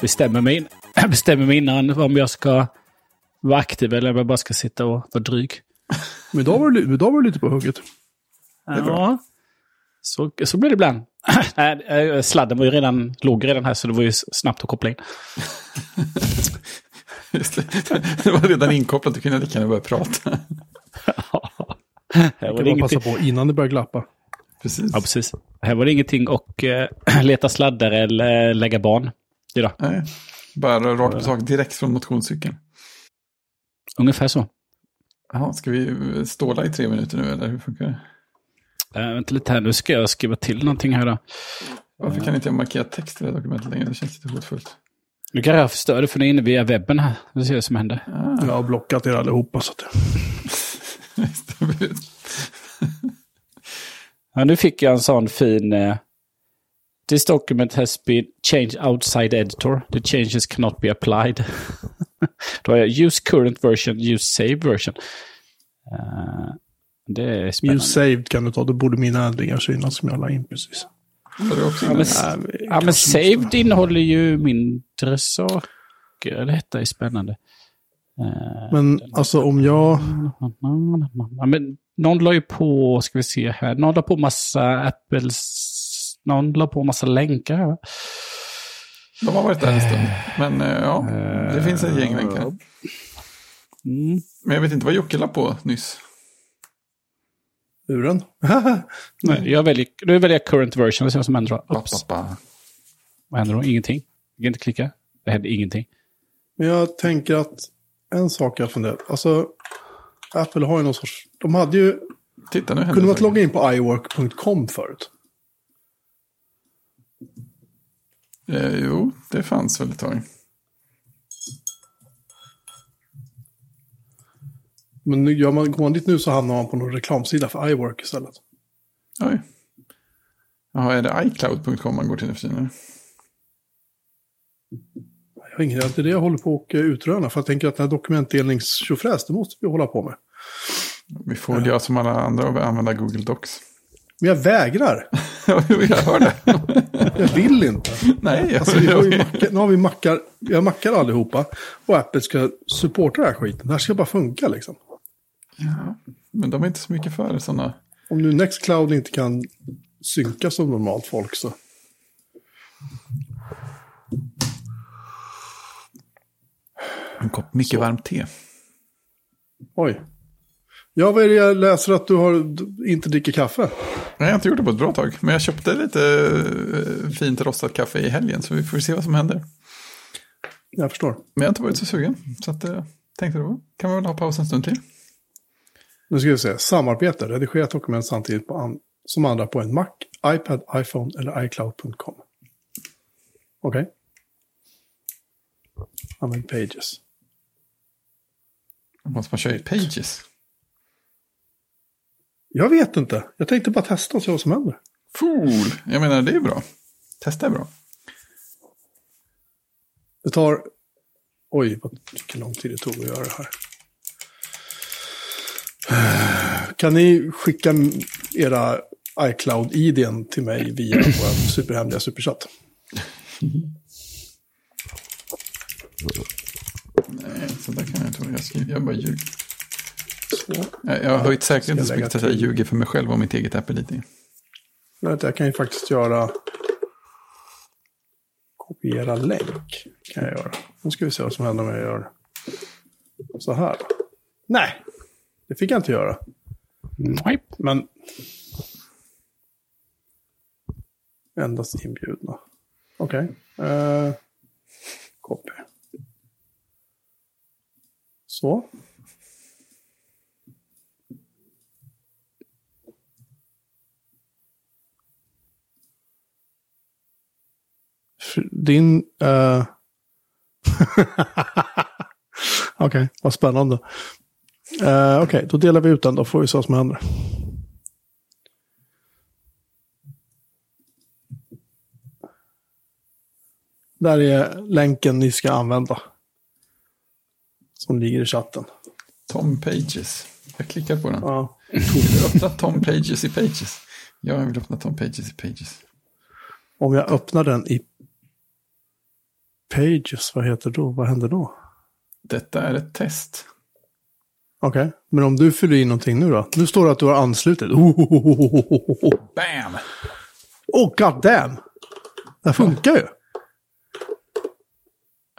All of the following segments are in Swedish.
bestämmer mig, in, bestämmer mig innan om jag ska vara aktiv eller om jag bara ska sitta och vara dryg. Men idag var du, idag var du lite på hugget. Ja, så, så blir det ibland. Nej, eh, Sladden var ju redan, låg redan här så det var ju snabbt att koppla in. Just det. det var redan inkopplat, du kunde lika gärna börja prata. Här Jag var kan det bara passa ingenting, på innan det börjar glappa. Precis. ja, precis. Här var det ingenting och eh, leta sladdar eller lägga barn idag. Nej, bara rakt på sak, direkt från motionscykeln. Ungefär så. Jaha, ska vi ståla i tre minuter nu eller hur funkar det? Äh, vänta lite här, nu ska jag skriva till någonting här då. Varför kan inte jag markera text i det här dokumentet längre? Det känns lite hotfullt. Nu kan jag förstöra det för nu är inne via webben här. Vi ser vad som händer. Jag har blockat er allihopa. Så att... Ja, nu fick jag en sån fin... This document has been changed outside editor. The changes cannot be applied. Då har jag use current version, use save version. Eh, det är spännande. Use saved kan du ta. Då borde mina ändringar synas som jag la in precis. Ja, men, vi ja, men saved måste- innehåller ju mindre saker. Detta är spännande. Eh, Men alltså om jag... Ja, men någon la ju på, ska vi se här, någon la på massa Apples, någon la på massa länkar här. va? De har varit där en stund. Men eh, ja, det finns ett gäng länkar. Mm. Men jag vet inte vad Jocke la på nyss. Uren? Nej, jag väljer, nu väljer jag current version och ser vad som händer. då. Oops. Pappa. Vad händer då? Ingenting. Jag kan inte klicka. Det händer ingenting. Men jag tänker att en sak jag funderat. Alltså, Apple har ju någon sorts... De hade ju... Titta nu Kunde man logga in på iWork.com förut? Eh, jo, det fanns väl ett tag. Men nu gör man, går man dit nu så hamnar man på någon reklamsida för iWork istället. Oj. Jaha, är det iCloud.com man går till nu för tiden? Jag har ingen idé. Det är det jag håller på att utröna. För jag tänker att den här dokumentdelningstjofräs, det måste vi hålla på med. Vi får väl göra som alla andra och använda Google Docs. Men jag vägrar. Jag hör det. Jag vill inte. Nej, Alltså, vi har mackar, nu har vi mackar, vi har mackar allihopa. Och Apple ska supporta den här skiten. Det här ska bara funka liksom. Ja, men de är inte så mycket för sådana. Om nu Nextcloud inte kan synka som normalt folk så. En kopp mycket varmt te. Oj. Ja, vad är det jag läser att du har, inte dricker kaffe? Nej, jag har inte gjort det på ett bra tag. Men jag köpte lite eh, fint rostat kaffe i helgen. Så vi får se vad som händer. Jag förstår. Men jag har inte varit så sugen. Så att, eh, tänkte då kan vi väl ha paus en stund till. Nu ska vi se. Samarbete. Redigera dokument samtidigt på an, som andra på en Mac, iPad, iPhone eller iCloud.com. Okej. Använd Pages. Måste man köra i Pages? Jag vet inte. Jag tänkte bara testa och se vad som händer. Fool! Jag menar, det är bra. Testa är bra. Det tar... Oj, vad vilken lång tid det tog att göra det här. Kan ni skicka era iCloud-iden till mig via vår superhemliga superchatt? Nej, så där kan jag inte vara. Jag, skriver, jag bara ljuger. Så. Jag, har höjt säkerheten så mycket att jag ljuger för mig själv och mitt eget Apple-ID. Vänta, jag kan ju faktiskt göra... Kopiera länk kan jag göra. Nu ska vi se vad som händer om jag gör så här. Nej, det fick jag inte göra. Nej. Men... Endast inbjudna. Okej. Okay. copy. Så. Din... Uh... Okej, vad spännande. Uh, Okej, då delar vi ut den. Då får vi se vad som händer. Där är länken ni ska använda. Som ligger i chatten. Tom Pages. Jag klickar på den. Ja. Öppna Tom Pages i Pages. Ja, jag vill öppna Tom Pages i Pages. Om jag öppnar den i Pages, vad heter då? Vad händer då? Detta är ett test. Okej, men om du fyller in någonting nu då? Nu står det att du har anslutit. Oh, oh, oh. Bam! oh god damn! Det funkar ju.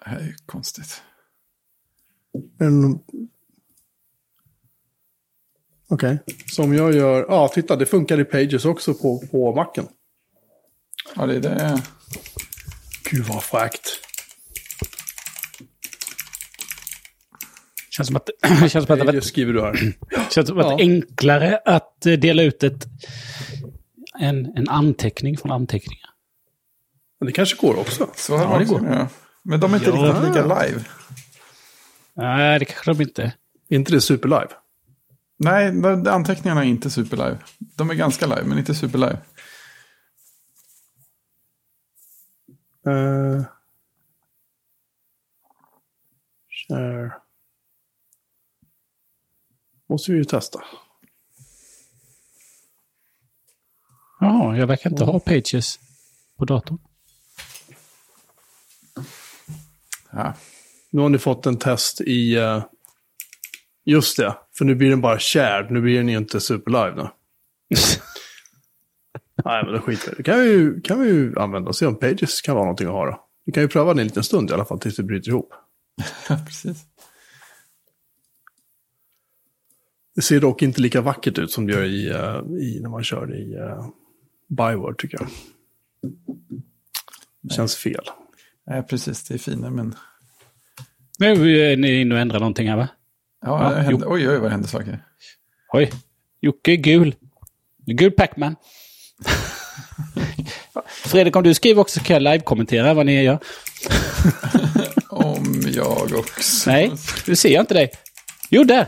Det här är ju konstigt. En... Okej, så om jag gör... Ja, titta, det funkar i Pages också på, på macken. Ja, det är det. Gud vad fräckt. Känns som att, känns som att det var Pages skriver du här. känns som att är enklare att eh, dela ut ett, en, en anteckning från anteckningar. Men det kanske går också. Så här Ja, det går. Ja. Men de är inte Ja. riktigt lika live. Nej, det kanske de inte är. Är inte det superlive? Nej, anteckningarna är inte superlive. De är ganska live, men inte superlive. Uh, share. Måste vi ju testa. Jaha, jag verkar inte ha Pages på datorn. Ja. Nu har ni fått en test i... eh, just det, för nu blir den bara shared. Nu blir den ju inte superlive nu. Nej, men det skiter vi. Det kan vi, kan vi ju använda och se om Pages kan vara någonting att ha då. Vi kan ju pröva den en liten stund i alla fall tills det bryter ihop. precis. Det ser dock inte lika vackert ut som det gör i, eh, i när man kör i uh, Byword tycker jag. Det känns fel. Nej, precis. Det är finare, men... Nu är ni inne och ändrar någonting här va? Ja, händer, oj, oj, vad händer saker. Oj, Jocke är gul. Gul Pacman. Fredrik, om du skriver också kan jag live-kommentera vad ni gör. Om jag också... Nej, nu ser jag inte dig. Jo, där.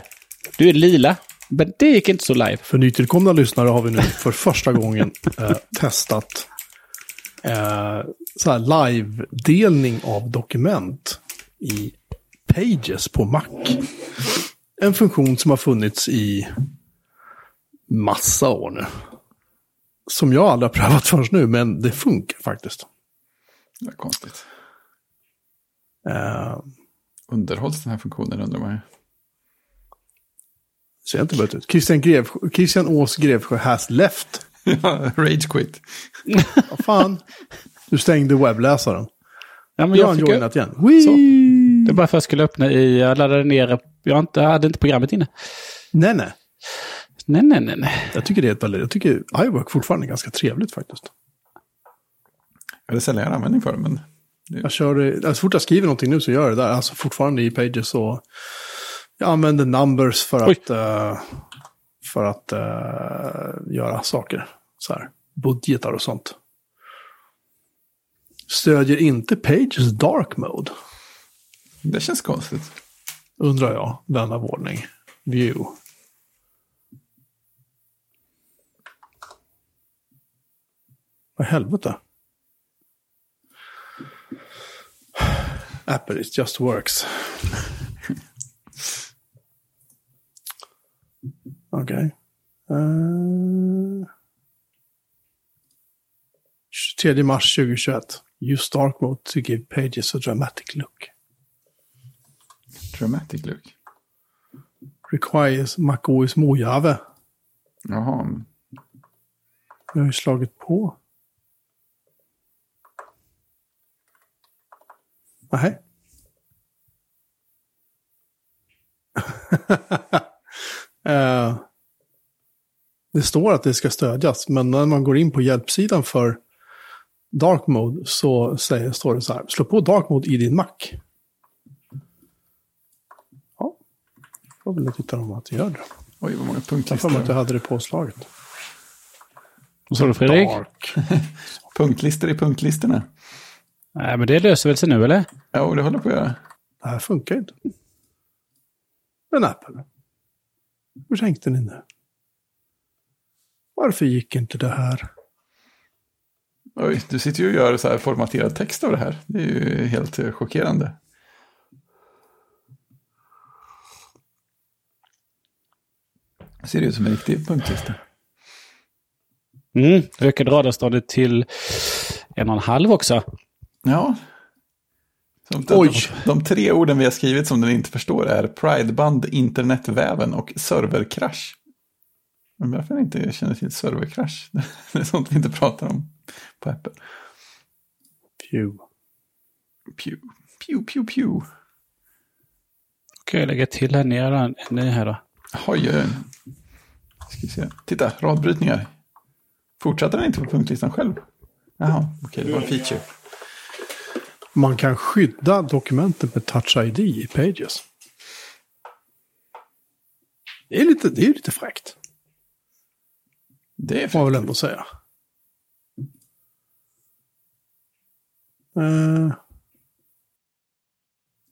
Du är lila. Men det gick inte så live. För nytillkomna lyssnare har vi nu för första gången eh, testat eh, så här live-delning av dokument i Pages på Mac. En funktion som har funnits i massa år nu. Som jag aldrig har prövat förrän nu, men det funkar faktiskt. Det är konstigt. Eh, Underhålls den här funktionen undrar man ju. Ser inte bra ut. Christian, Grevsjö, Christian Ås Grevsjö has left. Ja, Rage quit. Vad fan? Du stängde webbläsaren. Ja, men har jag han fick joinat igen. Det är bara för att jag skulle öppna i... Jag laddade ner... Jag har inte, hade inte programmet inne. Nej, nej. Nej, nej, nej, nej. Jag tycker det är ett väldigt, jag tycker iWork fortfarande är ganska trevligt faktiskt. Jag hade sällan användning för det, men... Jag kör, det- alltså, så fort jag skriver någonting nu så gör jag det där. Alltså fortfarande i Pages så jag använder numbers för Oj. att, eh, för att eh, göra saker. Så här, budgetar och sånt. Stödjer inte Pages dark mode, Det känns konstigt. undrar jag, vän av ordning. View. Vad i helvete? Apple, it just works. Okej. Eh, 23 mars 2021. Use dark mode to give pages a dramatic look. Dramatic look. Requires MacOS Mojave. Jaha. Jag har ju slagit på. Nej. Eh, det står att det ska stödjas, men när man går in på hjälpsidan för Dark Mode så säger, står det så här, slå på Dark Mode i din Mac. Ja, får väl titta om att det gör det. Oj, vad många Jag har för mig att jag punktlistor. hade det påslaget. Vad sa du Fredrik? Punktlistor i punktlistorna. Nej, men det löser väl sig nu, eller? Ja, det håller på att göra. Det här funkar inte. Men Apple. Hur tänkte ni nu? Varför gick inte det här? Oj, du sitter ju och gör så här formaterad text av det här. Det är ju helt eh, chockerande. Ser ut som en riktig punktlista. Mm, ökade radarstadiet till en och en halv också. Ja, Som Oj. De tre orden vi har skrivit som den inte förstår är prideband, internetväven och serverkrasch. Men varför jag inte känner till serverkrasch? Det är sånt vi inte pratar om på Apple. Phew. Pew, pew, pew, pew. Okej, jag lägger till en ny, en ny här då. Oj, oj, oj. Ska se. Titta, radbrytningar. Fortsatte den inte på punktlistan själv? Jaha, okej, det var en feature. Man kan skydda dokumentet med Touch ID i Pages. Det är lite, det är lite fräckt, Det är får för... väl ändå säga. Eh,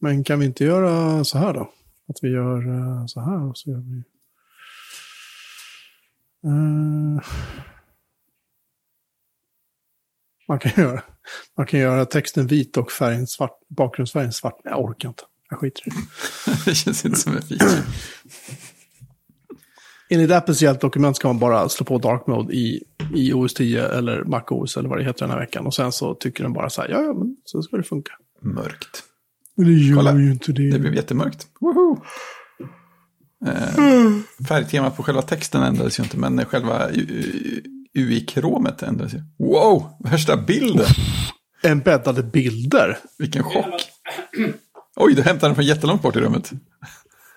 men kan vi inte göra så här då? Att vi gör eh, så här och så gör vi... Eh, man, kan göra, man kan göra texten vit och färgen svart, bakgrundsfärgen svart. Jag orkar inte. Jag skiter i det. det känns inte som en feature. Enligt Apples hjälpdokument ska man bara slå på dark mode i, i OS 10 eller Mac OS eller vad det heter den här veckan. Och sen så tycker den bara så här, ja, ja, men så ska det funka. Mörkt. Men det gör Kolla, ju inte det. Det blev jättemörkt. Woho! Eh, färgtemat på själva texten ändrades ju inte, men själva UI-kromet ändrades ju. Wow, värsta bilden! Embeddade bilder. Vilken chock! Oj, du hämtade den från jättelångt bort i rummet.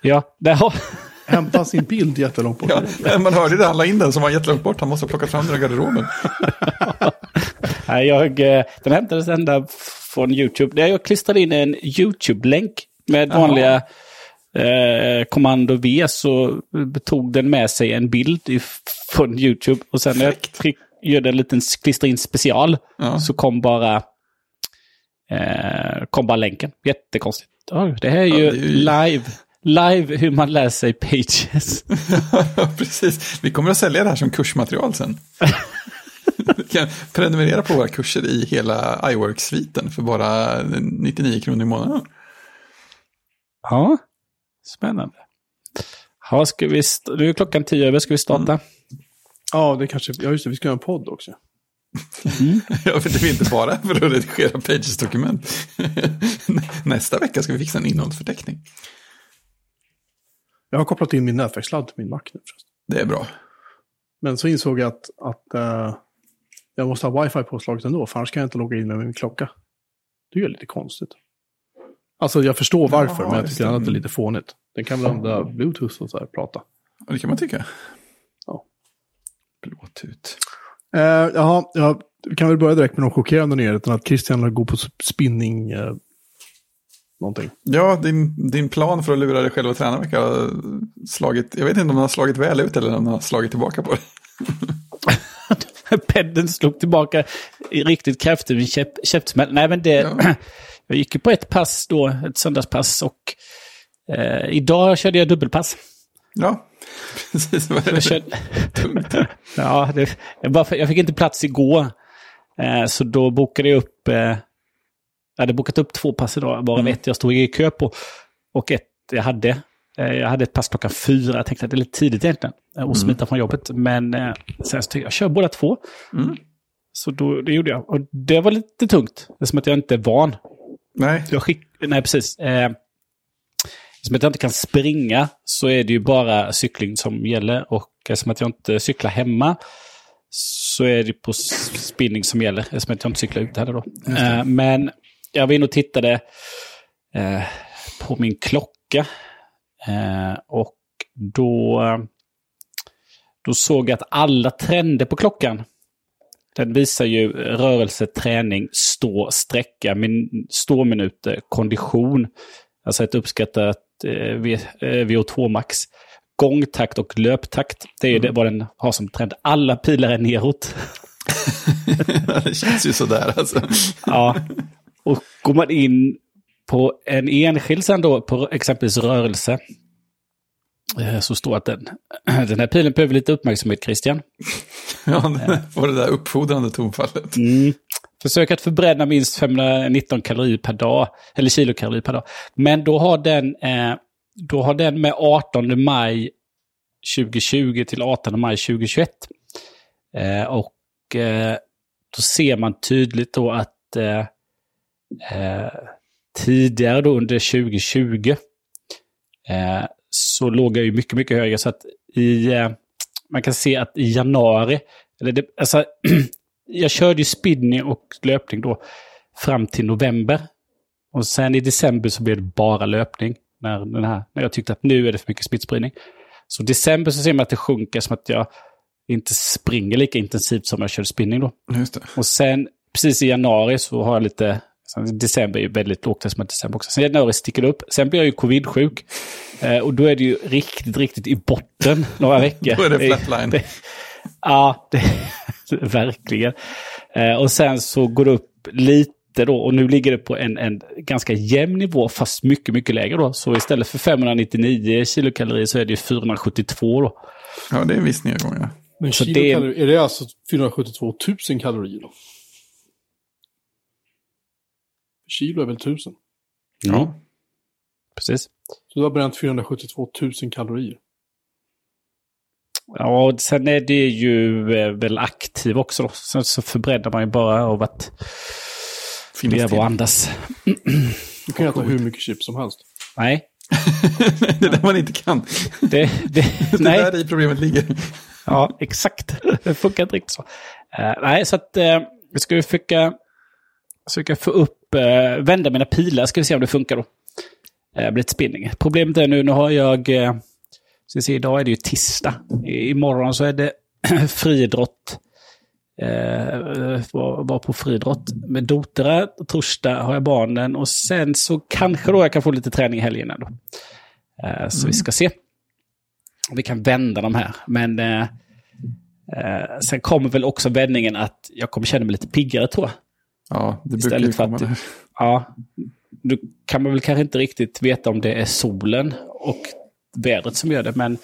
Ja, där har... Hämta sin bild jättelångt bort. Ja, man hörde det, han la in den som var jättelångt bort. Han måste ha plockat fram den i garderoben. Nej, jag, eh, den hämtades ända från YouTube. Jag klistrade in en YouTube-länk med vanliga eh, kommando V så tog den med sig en bild från YouTube. Och sen när jag tryck, gjorde en liten klistra in special Ja. så kom bara, eh, kom bara länken. Jättekonstigt. Oj, det här är Ja, ju det är ju- live. Live hur man lär sig pages. Precis, vi kommer att sälja det här som kursmaterial sen. Du kan prenumerera på våra kurser i hela iWork-sviten för bara 99 kronor i månaden. Ja, spännande. Ja, ska vi st- nu är klockan tio över, ska vi starta? Ja, det kanske, ja just det, vi ska göra en podd också. Ja, för det är inte bara för att redigera Pages-dokument. Nästa vecka ska vi fixa en innehållsförteckning. Jag har kopplat in min nätverkssladd till min Mac nu förresten. Det är bra. Men så insåg jag att, att eh, jag måste ha wifi påslaget ändå, för annars kan jag inte logga in med min klocka. Det är ju lite konstigt. Alltså jag förstår varför, Ja, men jag tycker det. att det är lite fånigt. Den kan väl använda bluetooth och så här prata. Och det kan man tycka. Ja. Blåtut. Eh, jaha, jag kan väl börja direkt med de chockerande nyheterna att Christian går på spinning eh, någonting. Ja, din, din plan för att lura dig själv att träna verkar ha slagit, jag vet inte om den har slagit väl ut eller om den har slagit tillbaka på det. Pedden slog tillbaka i riktigt kraftigt med käpp, käftsmäll. Nej, men det... Ja. Jag gick ju på ett pass då, ett söndagspass och eh, idag körde jag dubbelpass. Ja, precis. Vad är det? körde, Tungt. ja, det, jag, bara, jag fick inte plats igår. Eh, så då bokade jag upp... Eh, jag hade bokat upp två pass idag, bara Mm. ett jag stod i kö på. Och ett jag hade. Eh, jag hade ett pass klockan fyra. Jag tänkte att det är lite tidigt egentligen. eh, Och smita från jobbet. Men eh, sen så tänkte jag, jag kör båda två. Mm. Så då, det gjorde jag. Och det var lite tungt. Det är som att jag inte är van. Nej, Jag skick, nej, precis. Eh, som att jag inte kan springa så är det ju bara cykling som gäller. Och eftersom att jag inte cyklar hemma så är det på spinning som gäller. Eftersom att jag inte cyklar ute heller då. Eh, men jag var inne och tittade eh, på min klocka. Eh, och då, då såg jag att alla trender på klockan den visar ju rörelse, träning, stå, sträcka, min, ståminuter, kondition. Alltså ett uppskattat eh, V- eh, VO2 max. Gångtakt och löptakt. Det är det, vad den har som trend. Alla pilar är neråt. det känns ju sådär alltså. Ja. Och går man in på en enskild sen då, på exempelvis rörelse, så står att den, den här pilen behöver lite uppmärksamhet, Christian. Ja, får det där uppfordrande tonfallet. Mm. Försök att förbränna minst 519 kalorier per dag, eller kilokalorier per dag. Men då har den, eh, då har den med 18 maj 2020 till 18 maj 2021. Eh, och eh, då ser man tydligt då att eh, eh, tidigare då under 2020 eh, så låg jag ju mycket, mycket högre. Så att i, eh, man kan se att i januari, eller det, alltså, jag körde ju spinning och löpning då fram till november. Och sen i december så blev det bara löpning. När, den här, när jag tyckte att nu är det för mycket smittspridning. Så i december så ser man att det sjunker som att jag inte springer lika intensivt som jag körde spinning då. Och sen precis i januari så har jag lite, december är ju väldigt lågt som december också. Sen januari sticker det upp. Sen blir jag ju covid-sjuk. Eh, och då är det ju riktigt, riktigt i botten några veckor. Då är det flatline. Det, ja, det, verkligen. Eh, och sen så går det upp lite då och nu ligger det på en, en ganska jämn nivå fast mycket, mycket lägre då. Så istället för 599 kilokalorier så är det 472 då. Ja, det är en viss nedgång. Ja. Men Så kilokalorier, är det alltså 472 000 kalorier då? Kilo är väl 1000? Ja. Precis. Så du har bränt 472 000 kalorier. Ja, och sen är det ju eh, väl aktiv också då. Sen så förbränner man ju bara av att Finns leva och andas. Du kan äta hur mycket chips som helst. Nej, det är det man inte kan. det, det, Det nej. är där i problemet ligger. Ja, exakt. Det funkar inte riktigt så. Eh, nej, så att uh, vi ska ju försöka, försöka få upp, uh, vända mina pilar, ska vi se om det funkar då. Uh, blir ett spinning. Problemet är nu, nu har jag, uh, ska se, idag är det ju tisdag. I, imorgon så är det friidrott. Uh, var, var på friidrott med Dotera. Torsdag har jag barnen och sen så kanske då jag kan få lite träning i helgen ändå. Uh, så vi ska se. Vi kan vända de här. Men eh, eh, sen kommer väl också vändningen att jag kommer känna mig lite piggare tror jag. Ja, det brukar ju komma att-. Ja, nu kan man väl kanske inte riktigt veta om det är solen och vädret som gör det. Men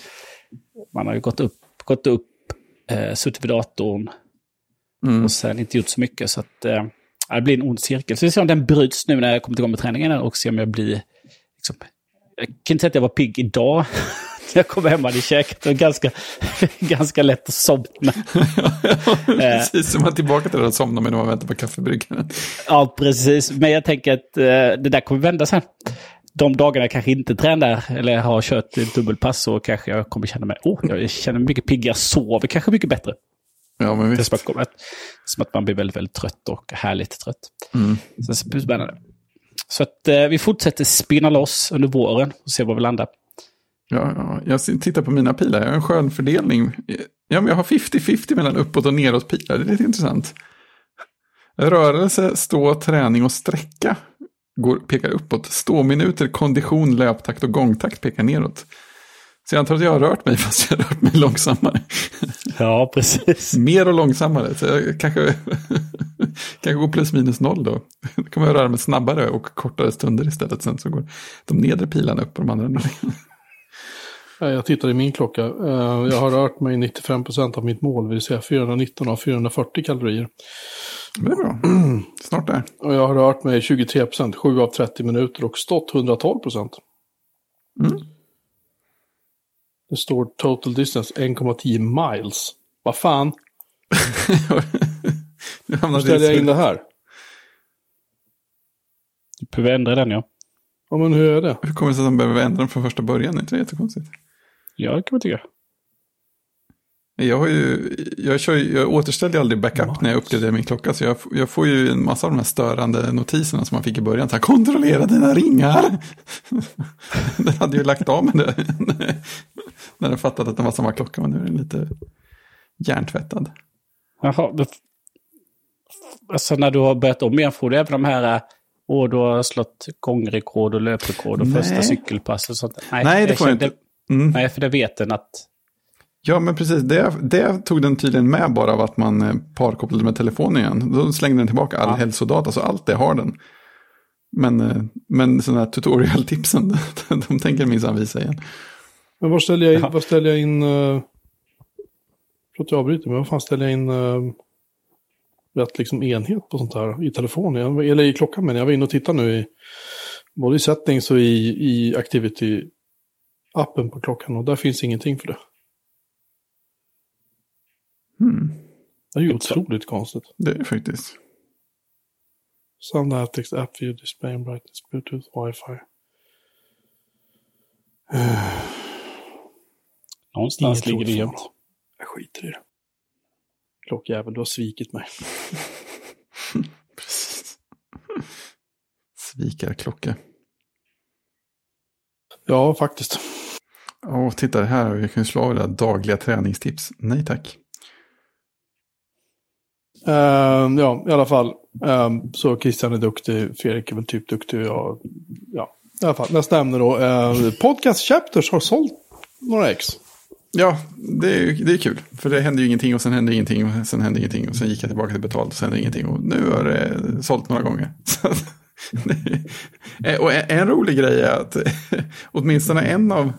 man har ju gått upp, gått upp eh, suttit vid datorn Mm. och sen inte gjort så mycket. Så att, eh, det blir en ond cirkel. Så vi ser om den bryts nu när jag kommer igång med träningen och se om jag blir... Liksom, jag kan inte säga att jag var pigg idag. jag kom hem och hade käkat. Det var ganska, ganska lätt att somna. Precis, som man är tillbaka till det att somna med när man väntar på kaffebryggaren. Ja, precis. Men jag tänker att eh, det där kommer vända sen. De dagarna jag kanske inte tränar eller har kört dubbelpass så kanske jag kommer känna mig, oh, jag känner mig mycket piggare, sover kanske mycket bättre. Ja, men Det är visst. som att, som att man blir väldigt, väldigt trött och härligt trött. Mm. Så det blir spännande. Så att eh, vi fortsätter spinna loss under våren och se var vi landar. Ja, ja, jag tittar på mina pilar, jag har en skön fördelning. Ja, men jag har 50-50 mellan uppåt och neråt pilar, det är lite intressant. Rörelse, stå, träning och sträcka går, pekar uppåt. Ståminuter, kondition, löptakt och gångtakt pekar neråt. Så jag antar att jag har rört mig fast jag har rört mig långsammare. Ja, precis. Mer och långsammare. Så jag kanske, kanske går plus minus noll då. Då kommer jag röra mig snabbare och kortare stunder istället. Sen så går de nedre pilarna upp och de andra ner. Jag tittar i min klocka. Eh, Jag har rört mig 95% av mitt mål, det vill säga 419 av 440 kalorier. Det är bra. Snart där. Och jag har rört mig 23%, 7 av 30 minuter och stått 112%. Mm. Det står total distance 1,10 miles. Vad fan? Hur ställer jag in det det här? Du behöver ändra den, ja. Ja, men hur är det? Hur kommer det sig att de behöver ändra den från första början? Det är inte det jättekonstigt? Ja, det kan man tycka. Jag, har ju, jag, kör, jag återställde ju aldrig backup när jag uppgraderade min klocka. Så jag, jag får ju en massa av de här störande notiserna som man fick i början. Så här, kontrollera dina ringar. den hade ju lagt av med det. när den fattade att den var samma klocka. Men nu är den lite hjärntvättad. Jaha, alltså när du har börjat om igen, får du även de här... äh, Åh, du har slått gångrekord och löprekord och Nej. första cykelpass och sånt. Nej, det jag får jag inte. Mm. Nej, för det vet den att... Ja, men precis. Det, det tog den tydligen med bara av att man eh, parkopplade med telefonen igen. Då slängde den tillbaka all Ja. hälsodata, så allt det har den. Men, eh, men sådana här tutorial-tipsen, de tänker minsann visa igen. Men var ställer jag in, Ja. var ställer jag in uh, Förlåt att jag avbryter, men vad fan ställer jag in uh, rätt liksom enhet på sånt här i telefonen? Eller i klockan men jag var inne och tittade nu i både i settings och i, i activity-appen på klockan och där finns ingenting för det. Hmm, Det är ju otroligt konstigt. det är faktiskt. Sound Attics, App View, Display and Brightness, Bluetooth, Wi-Fi. Någonstans Inget ligger det gömt. Jag skiter i det. Klockjävel, du har svikit mig. Precis. Svikarklocka. Ja, faktiskt. Åh, titta här. Vi kan ju slå av det där dagliga träningstips. Nej tack. Ehm, ja, i alla fall. Ehm, så Christian är duktig, Fredrik är väl typ duktig. Ja, ja. i alla fall. Nästa ämne då. Uh, Podcast Chapters har sålt några ex. Ja, det är, det är kul. För det hände ju ingenting och sen hände ingenting och sen hände ingenting. Och sen gick jag tillbaka till betalt och sen hände ingenting. Och nu har det sålt några gånger. Och en, en rolig grej är att åtminstone en av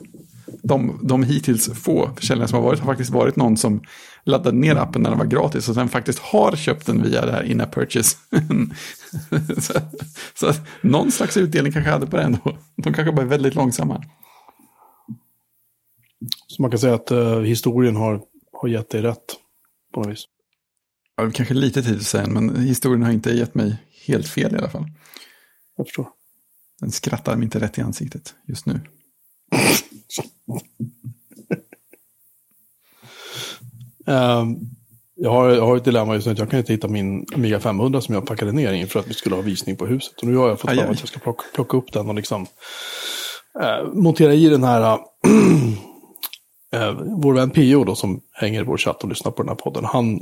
de, de hittills få försäljningar som har varit har faktiskt varit någon som laddade ner appen när den var gratis och sen faktiskt har köpt den via det här in-app purchase. så, så att någon slags utdelning kanske hade på det ändå. De kanske bara är väldigt långsamma. Så man kan säga att eh, historien har, har gett dig rätt. På något vis. Ja, kanske lite tid säga, men historien har inte gett mig helt fel i alla fall. Jag förstår. Den skrattar mig inte rätt i ansiktet just nu. Ehm, jag, har, jag har ett dilemma just nu att jag kan inte hitta min Amiga 500 som jag packade ner inför att vi skulle ha visning på huset. Och nu har jag fått för att jag ska plocka, plocka upp den och liksom eh, montera i den här eh, vår vän Pio då som hänger i vår chatt och lyssnar på den här podden. Han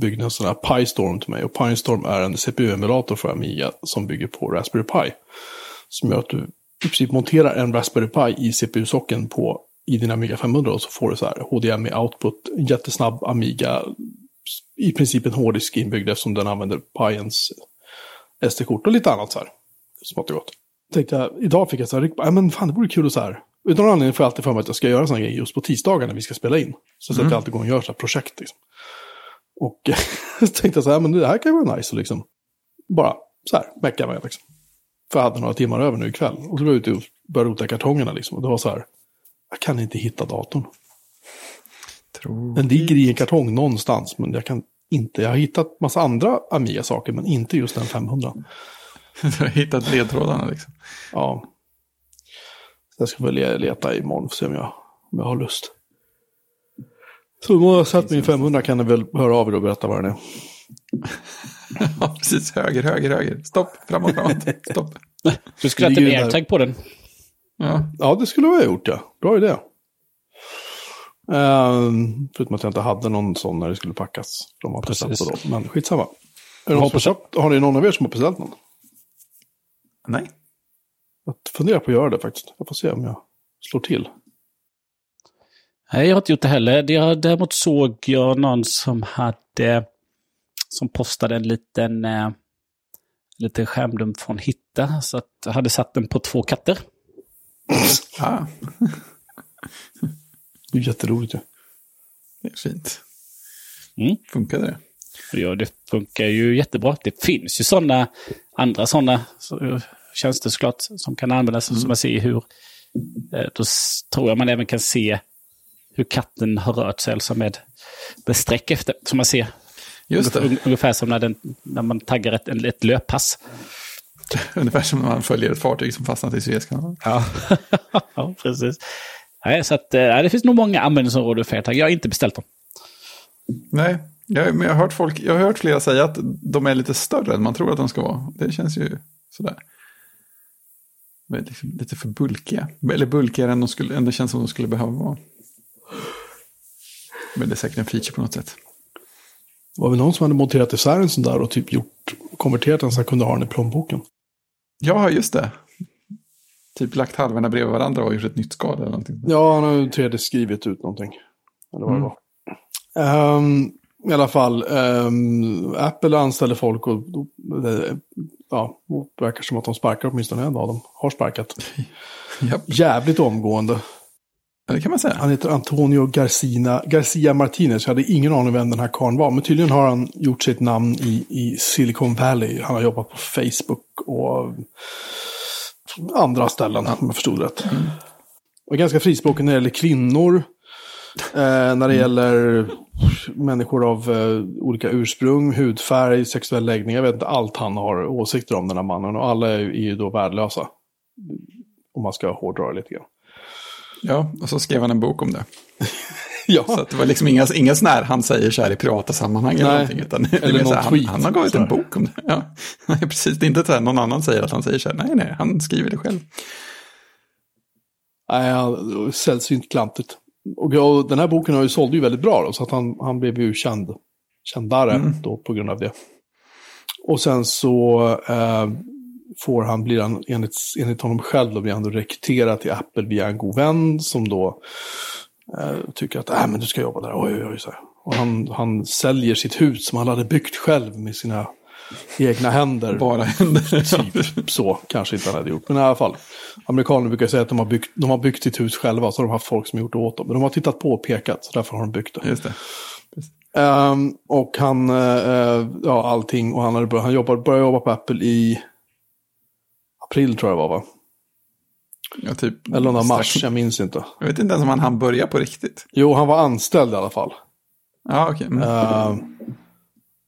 byggde en sån här PiStorm till mig. Och PiStorm är en CPU-emulator för Amiga som bygger på Raspberry Pi. Som gör att du i princip monterar en Raspberry Pi i CPU-socken på i din Amiga 500 och så får du så här HDMI output, en jättesnabb Amiga, i princip en hårddisk inbyggd eftersom den använder Piens SD-kort och lite annat så här. Smått och gott. Tänkte jag, idag fick jag så här, ja men fan det vore kul att så här. Utan någon anledning får jag alltid för mig att jag ska göra sådana grejer just på tisdagar när vi ska spela in. Så sätter jag alltid igång och gör så här projekt liksom. Och så tänkte jag så här, men det här kan ju vara nice liksom. Bara så här, mecka med liksom. För jag hade några timmar över nu ikväll. Och så var jag ute och började rota i kartongerna liksom. Och det var så här, jag kan inte hitta datorn. Tror... Den ligger i en kartong någonstans, men jag kan inte. Jag har hittat massa andra Amiga-saker, men inte just den 500. Du har hittat ledtrådarna liksom. Ja. Jag ska väl le- leta imorgon för att se om jag, om jag har lust. Så om jag har satt min 500 kan ni väl höra av er och berätta vad den är. Ja, precis. Höger, höger, höger. Stopp, framåt, framåt. Stopp. Du skulle ha Det en airtag på den. Ja, Ja, det skulle jag ha gjort, ja. Bra idé. Ehm, förutom att jag inte hade någon sån när det skulle packas. De var på då. Men skitsamma. Är har, köpt, har ni någon av er som har beställt någon? nej. Jag funderar på att göra det faktiskt. Jag får se om jag slår till. Nej, jag har inte gjort det heller. Det- Däremot såg jag någon som hade som postade en liten, eh, liten skärmdump från Hitta. Så att jag hade satt den på två katter. Ah, Det är jätteroligt ju. det är fint. Mm. Funkade det? Ja, det funkar ju jättebra. Det finns ju sådana andra sådana tjänster såklart som kan användas som man ser hur... eh, Då tror jag man även kan se hur katten har rört sig, alltså med, med streck efter. Så man ser Just det. ungefär, som när, den, när man taggar ett, ett löppass. Ungefär som när man följer ett fartyg som fastnat i Suezkanalen. Ja, ja precis. Nej, så att, eh, det finns nog många användningsområden för AirTag. Jag har inte beställt dem. Nej, jag, men jag har, hört folk, jag har hört flera säga att de är lite större än man tror att de ska vara. Det känns ju sådär. De är liksom lite för bulkiga. Eller bulkigare än, de skulle, än det känns som de skulle behöva vara. Men det är säkert en feature på något sätt. Var det någon som hade monterat isär en sån där och typ gjort, konverterat den så han kunde ha den i plånboken? Ja, just det. Typ lagt halvorna bredvid varandra och gjort ett nytt skal eller någonting. Ja, han har ju 3D-skrivit ut någonting. Eller vad det Mm. var. Ehm, I alla fall, ehm, Apple anställer folk och och det, ja, det verkar som att de sparkar åtminstone en av dem. Har sparkat. Japp, Jävligt omgående. Det kan man säga. Han heter Antonio Garcina, Garcia Martinez. Jag hade ingen aning vem den här karln var. Men tydligen har han gjort sitt namn i, i Silicon Valley. Han har jobbat på Facebook och andra ställen, om jag förstod rätt. Och ganska frispråkig när det gäller kvinnor. Eh, när det gäller människor av eh, olika ursprung, hudfärg, sexuell läggning. Jag vet inte allt han har åsikter om den här mannen. Och alla är, är ju då värdelösa. Om man ska hårdra det lite grann. Ja, och så skrev han en bok om det. Ja, Så det var liksom inga, inga sådana här han säger så här i privata sammanhang eller Nej. någonting. Utan Eller mer så någon här, han, tweet, han har gått en bok om det. Ja. Precis. Det är inte så här någon annan säger att han säger så här. Nej, nej, han skriver det själv. Nej, han- sällsynt klantigt. Och, och den här boken har ju sålde ju väldigt bra då, så att han, han blev ju känd, kändare Mm. då på grund av det. Och sen så eh, får han, blir han enligt, enligt honom själv, då blir han då rekryterad till Apple via en god vän som då eh, tycker att äh, men du ska jobba där. Oj, oj, oj, så här. Och han, han säljer sitt hus som han hade byggt själv med sina egna händer. Bara händer. Typ så, kanske inte han hade gjort. Men i alla fall. Amerikaner brukar säga att de har byggt, de har byggt sitt hus själva, så har de haft folk som gjort det åt dem. Men de har tittat på och pekat, så därför har de byggt det. Just det. Ehm, och han, eh, ja allting, och han, hade börjat, han jobbar, började jobba på Apple i april tror jag det var va? Ja, typ, Eller om det var mars, strax- jag minns inte. Jag vet inte ens om han hann börja på riktigt. Jo, han var anställd i alla fall. Ja, okej. Mm. Ehm,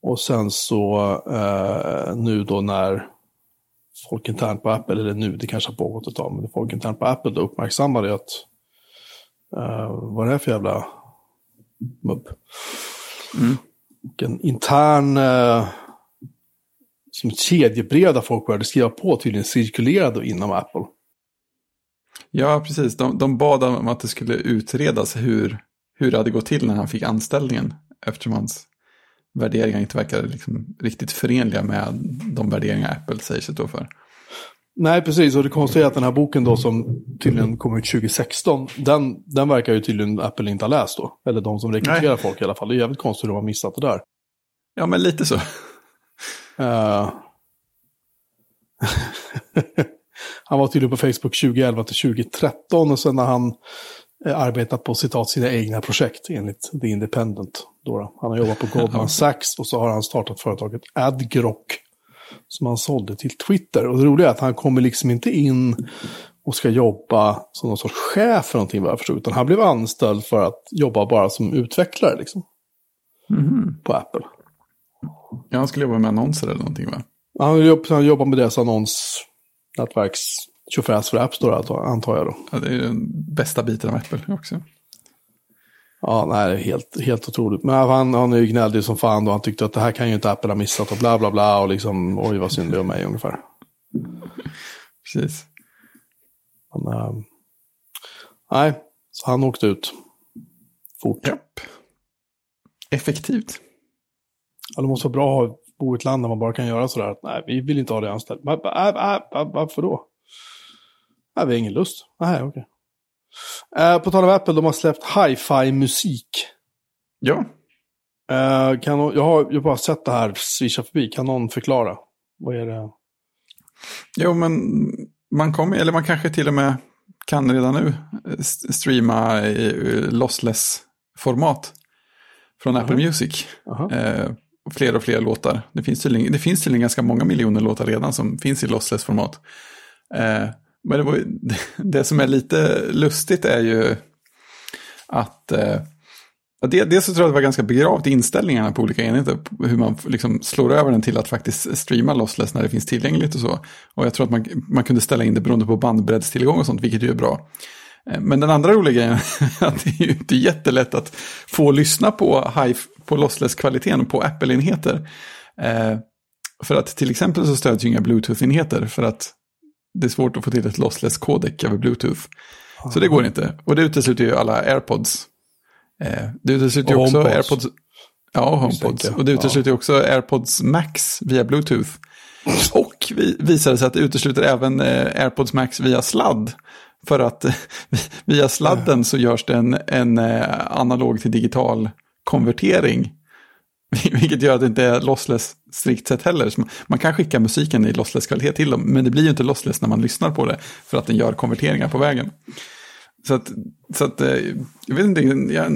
och sen så eh, nu då när folk internt på Apple, eller nu, det kanske har pågått ett tag, men folk internt på Apple då uppmärksammade att uh, vad är det här för jävla mubb? Mm. Och en intern, eh, som ett kedjebrev där folk började skriva på tydligen cirkulerade inom Apple. Ja, precis. De, de bad om att det skulle utredas hur, hur det hade gått till när han fick anställningen. Eftersom hans värderingar inte verkade liksom riktigt förenliga med de värderingar Apple säger sig stå för. Nej, precis. Och det konstiga är att den här boken då som tydligen kom ut 2016, den, den verkar ju tydligen Apple inte ha läst då. Eller de som rekryterar Nej. folk i alla fall. Det är jävligt konstigt att de har missat det där. Ja, men lite så. Eh, han var tydligen på Facebook 2011 till 2013 och sen har han eh, arbetat på citat sina egna projekt enligt The Independent. Då. Han har jobbat på Goldman Sachs och så har han startat företaget AdGrock som han sålde till Twitter. Och det roliga är att han kommer liksom inte in och ska jobba som någon sorts chef för någonting vad jag förstod, utan han blev anställd för att jobba bara som utvecklare liksom, Mhm. på Apple. Ja, han skulle jobba med annonser eller någonting va? Han jobb- han jobbar med deras annonsnätverks tjofräs för App Store antar- jag då. Ja, det är den bästa biten av Apple också. Ja, nej, det är helt, helt otroligt. Men han, han är ju gnällig som fan då. Han tyckte att det här kan ju inte Apple ha missat och bla bla bla och liksom oj vad synd det är om mig ungefär. Precis. Men, äh, nej, så han åkte ut fort. Japp. Effektivt. Ja, det måste vara bra att bo i ett land där man bara kan göra sådär. Nej, vi vill inte ha det anställt. Va- va- va- va- Varför då? Nej, vi har ingen lust. Nej, okej. Eh, på tal om Apple, de har släppt hi-fi-musik. Ja, Eh, kan, jag har jag har bara sett det här swisha förbi. Kan någon förklara? Vad är det? jo men man kommer, eller man kanske till och med kan redan nu eh, st- streama i eh, lossless-format från Apple Mhm. Music. Aha. Eh, och fler och fler låtar. Det finns, tydligen, det finns tydligen ganska många miljoner låtar redan som finns i lossless-format. Eh, men det, var, det, det som är lite lustigt är ju att eh, det, dels så tror jag det var ganska begravt i inställningarna på olika enheter. Hur man liksom slår över den till att faktiskt streama lossless när det finns tillgängligt och så. Och jag tror att man, man kunde ställa in det beroende på bandbreddstillgång och sånt, vilket ju är bra. Eh, Men den andra roliga grejen är att det är ju inte jättelätt att få lyssna på, high, på lossless-kvaliteten på Apple-enheter. Eh, för att till exempel så stöds ju inga Bluetooth-enheter för att det är svårt att få till ett lossless codec över Bluetooth. Så det går inte. Och det utesluter ju alla AirPods. Eh, det utesluter ju också HomePods. AirPods. Ja, HomePods. Och det utesluter ju också AirPods Max via Bluetooth. Och vi, visar det sig att det utesluter även eh, AirPods Max via sladd. För att via sladden så görs det en, en eh, analog till digital konvertering. Vilket gör att det inte är lossless strikt sett heller. Så man kan skicka musiken i lossless kvalitet till dem. Men det blir ju inte lossless när man lyssnar på det. För att den gör konverteringar på vägen. Så att, så att eh, jag vet inte, jag,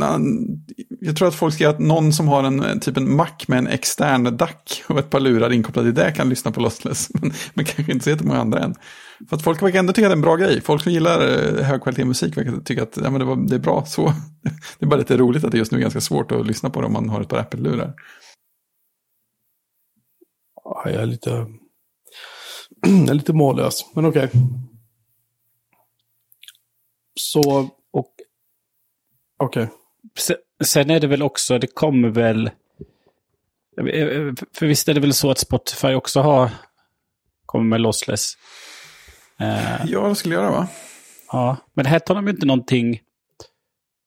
jag tror att folk ska att någon som har en typ en Mac med en extern DAC och ett par lurar inkopplade i det kan lyssna på Lossless. Men, men kanske inte så jättemånga andra än. För att folk verkar ändå tycka att det är en bra grej. Folk som gillar eh, musik verkar tycka att ja, men det, var, det är bra så. Det är bara lite roligt att det just nu är ganska svårt att lyssna på det om man har ett par Apple-lurar. Ja, jag är lite, jag är lite mållös, men okej. Okay. Så, och... Okej. Okay. Sen är det väl också, det kommer väl... För visst är det väl så att Spotify också har... Kommer med lossless. Uh, ja, det skulle göra va? Ja, men här tar de ju inte någonting...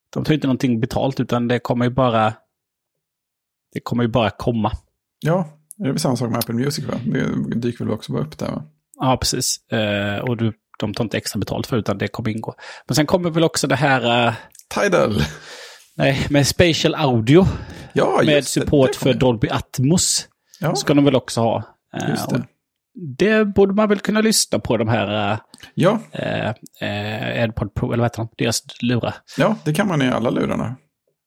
De tar inte någonting betalt utan det kommer ju bara... Det kommer ju bara komma. Ja, det är väl samma sak med Apple Music va? Det dyker väl också bara upp där va? Ja, precis. Uh, och du, de tar inte extra betalt för utan det kommer ingå. Men sen kommer väl också det här... Uh, Tidal. Nej, med Spatial Audio. Ja, med support för Dolby Atmos. Ja. Ska de väl också ha. Just det. det borde man väl kunna lyssna på de här ja. äh, äh, AirPod Pro, eller vad heter de? Deras lurar. Ja, det kan man i alla lurarna.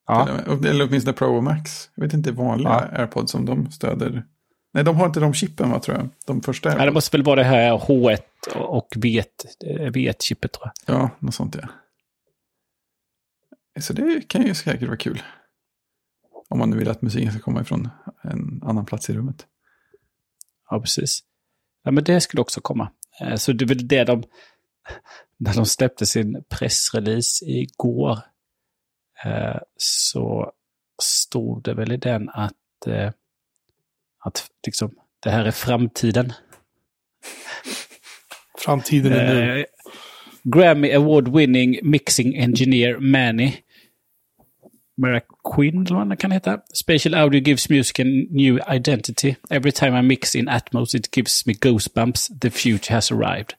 Ja. Eller åtminstone Pro och Max. Jag vet inte vanliga ja. AirPods som de stöder. Nej, de har inte de chippen va, tror jag. De första. Nej, det måste väl vara det här H1 och V1, V1-chippet tror jag. Ja, något sånt ja. Så det kan ju säkert vara kul. Om man nu vill att musiken ska komma ifrån en annan plats i rummet. Ja, precis. Ja, men det skulle också komma. Eh, så det är väl det de... När de släppte sin pressrelease igår eh, så stod det väl i den att, eh, att liksom, det här är framtiden. Framtiden är nu. Grammy Award winning mixing engineer Manny Miraquin, eller vad den kan heta. Spatial audio gives music a new identity. Every time I mix in Atmos it gives me goosebumps. The future has arrived.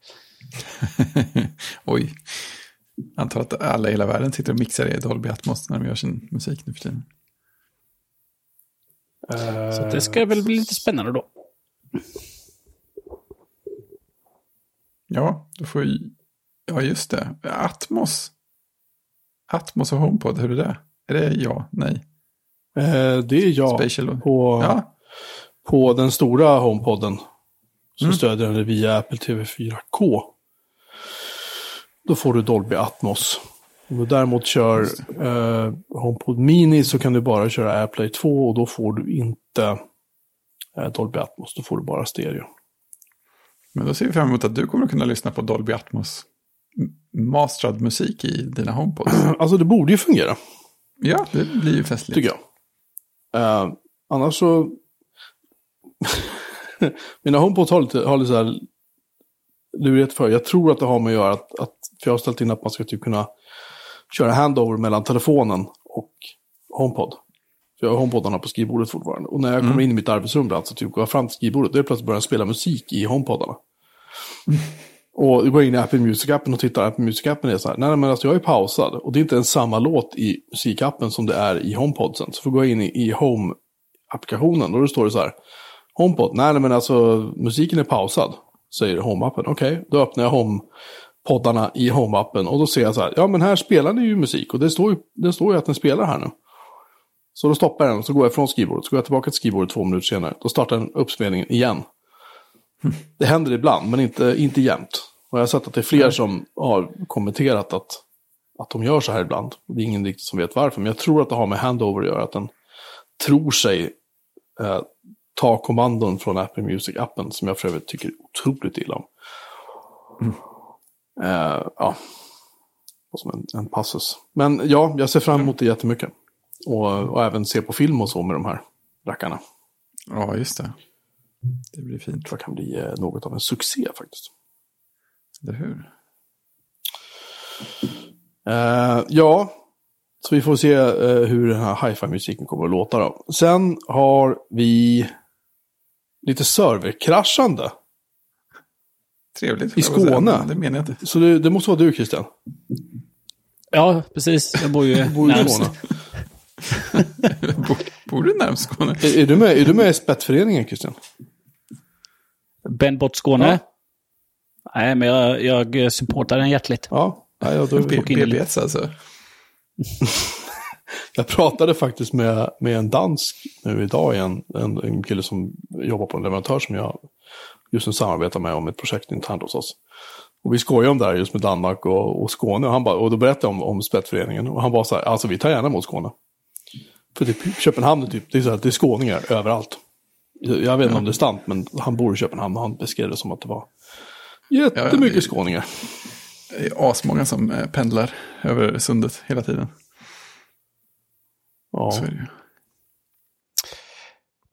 Oj. Antar att alla i hela världen sitter och mixar i Dolby Atmos när de gör sin musik nu för tiden. Så det ska väl bli lite spännande då. Ja, då får vi... Ja, just det. Atmos. Atmos och HomePod, hur är det? Är det ja? Nej? Eh, det är ja. Spatial. På, ja. på den stora HomePodden så mm. stödjer den det via Apple TV 4K. Då får du Dolby Atmos. Om du däremot kör eh, HomePod Mini så kan du bara köra AirPlay 2 och då får du inte eh, Dolby Atmos. Då får du bara stereo. Men då ser vi fram emot att du kommer kunna lyssna på Dolby Atmos masterad musik i dina HomePods. Alltså det borde ju fungera. Ja, det blir ju festligt. Tycker jag. Uh, annars så... Mina HomePods har lite, har lite så här lurigt för. Jag tror att det har med att göra att, att för jag har ställt in att man ska typ kunna köra handover mellan telefonen och HomePod. För jag har HomePodarna på skrivbordet fortfarande. Och när jag kommer mm. in i mitt arbetsrum, alltså typ går jag fram till skrivbordet, då är det plötsligt börjar spela musik i HomePodarna. Mm. Och går in i Apple Music-appen och tittar, Apple Music-appen är så här, nej men alltså jag är pausad och det är inte ens samma låt i musikappen som det är i HomePodsen. Så får gå in i, i Home-applikationen och då står det så här, HomePod, nej men alltså musiken är pausad, säger Home-appen. Okej, okay, då öppnar jag Home-poddarna i Home-appen och då ser jag så här, ja men här spelar ni ju musik och det står ju, det står ju att den spelar här nu. Så då stoppar jag den och så går jag från skrivbordet, så går jag tillbaka till skrivbordet två minuter senare. Då startar den uppspelningen igen. Det händer ibland, men inte, inte jämt. Och jag har sett att det är fler som har kommenterat att, att de gör så här ibland. Det är ingen riktigt som vet varför, men jag tror att det har med handover att göra. Att den tror sig eh, ta kommandon från Apple Music-appen, som jag för övrigt tycker otroligt illa om. Mm. Eh, ja, som en, en passus. Men ja, jag ser fram emot det jättemycket. Och, och även se på film och så med de här rackarna. Ja, just det. Det blir fint. Jag tror det kan bli eh, något av en succé faktiskt. Eller hur? Uh, ja, så vi får se uh, hur den här hi-fi-musiken kommer att låta då. Sen har vi lite serverkraschande. Trevligt. I Skåne. Det menar jag inte. Så det, det måste vara du Christian? Ja, precis. Jag bor ju bor närmst. bor, bor, du närmst Skåne? Är, är, du med, är du med i spettföreningen Christian? Ben Bott Skåne? Ja. Nej, men jag, jag supportar den hjärtligt. Ja, Ja, ja, då, BBS alltså. jag pratade faktiskt med, med en dansk nu idag igen. En, en kille som jobbar på en leverantör som jag just nu samarbetar med om ett projekt internt hos oss. Och vi skojar om det här just med Danmark och, och Skåne. Och, han bara, och då berättade jag om, om spettföreningen. Och han var så här, alltså vi tar gärna emot Skåne. För typ Köpenhamn är typ, det är, så här, det är skåningar överallt. Jag vet inte om det är sant, men han bor i Köpenhamn och han beskrev det som att det var jättemycket det- skåningar. Det är asmånga som eh, pendlar över sundet hela tiden. Ja. Så är det ju.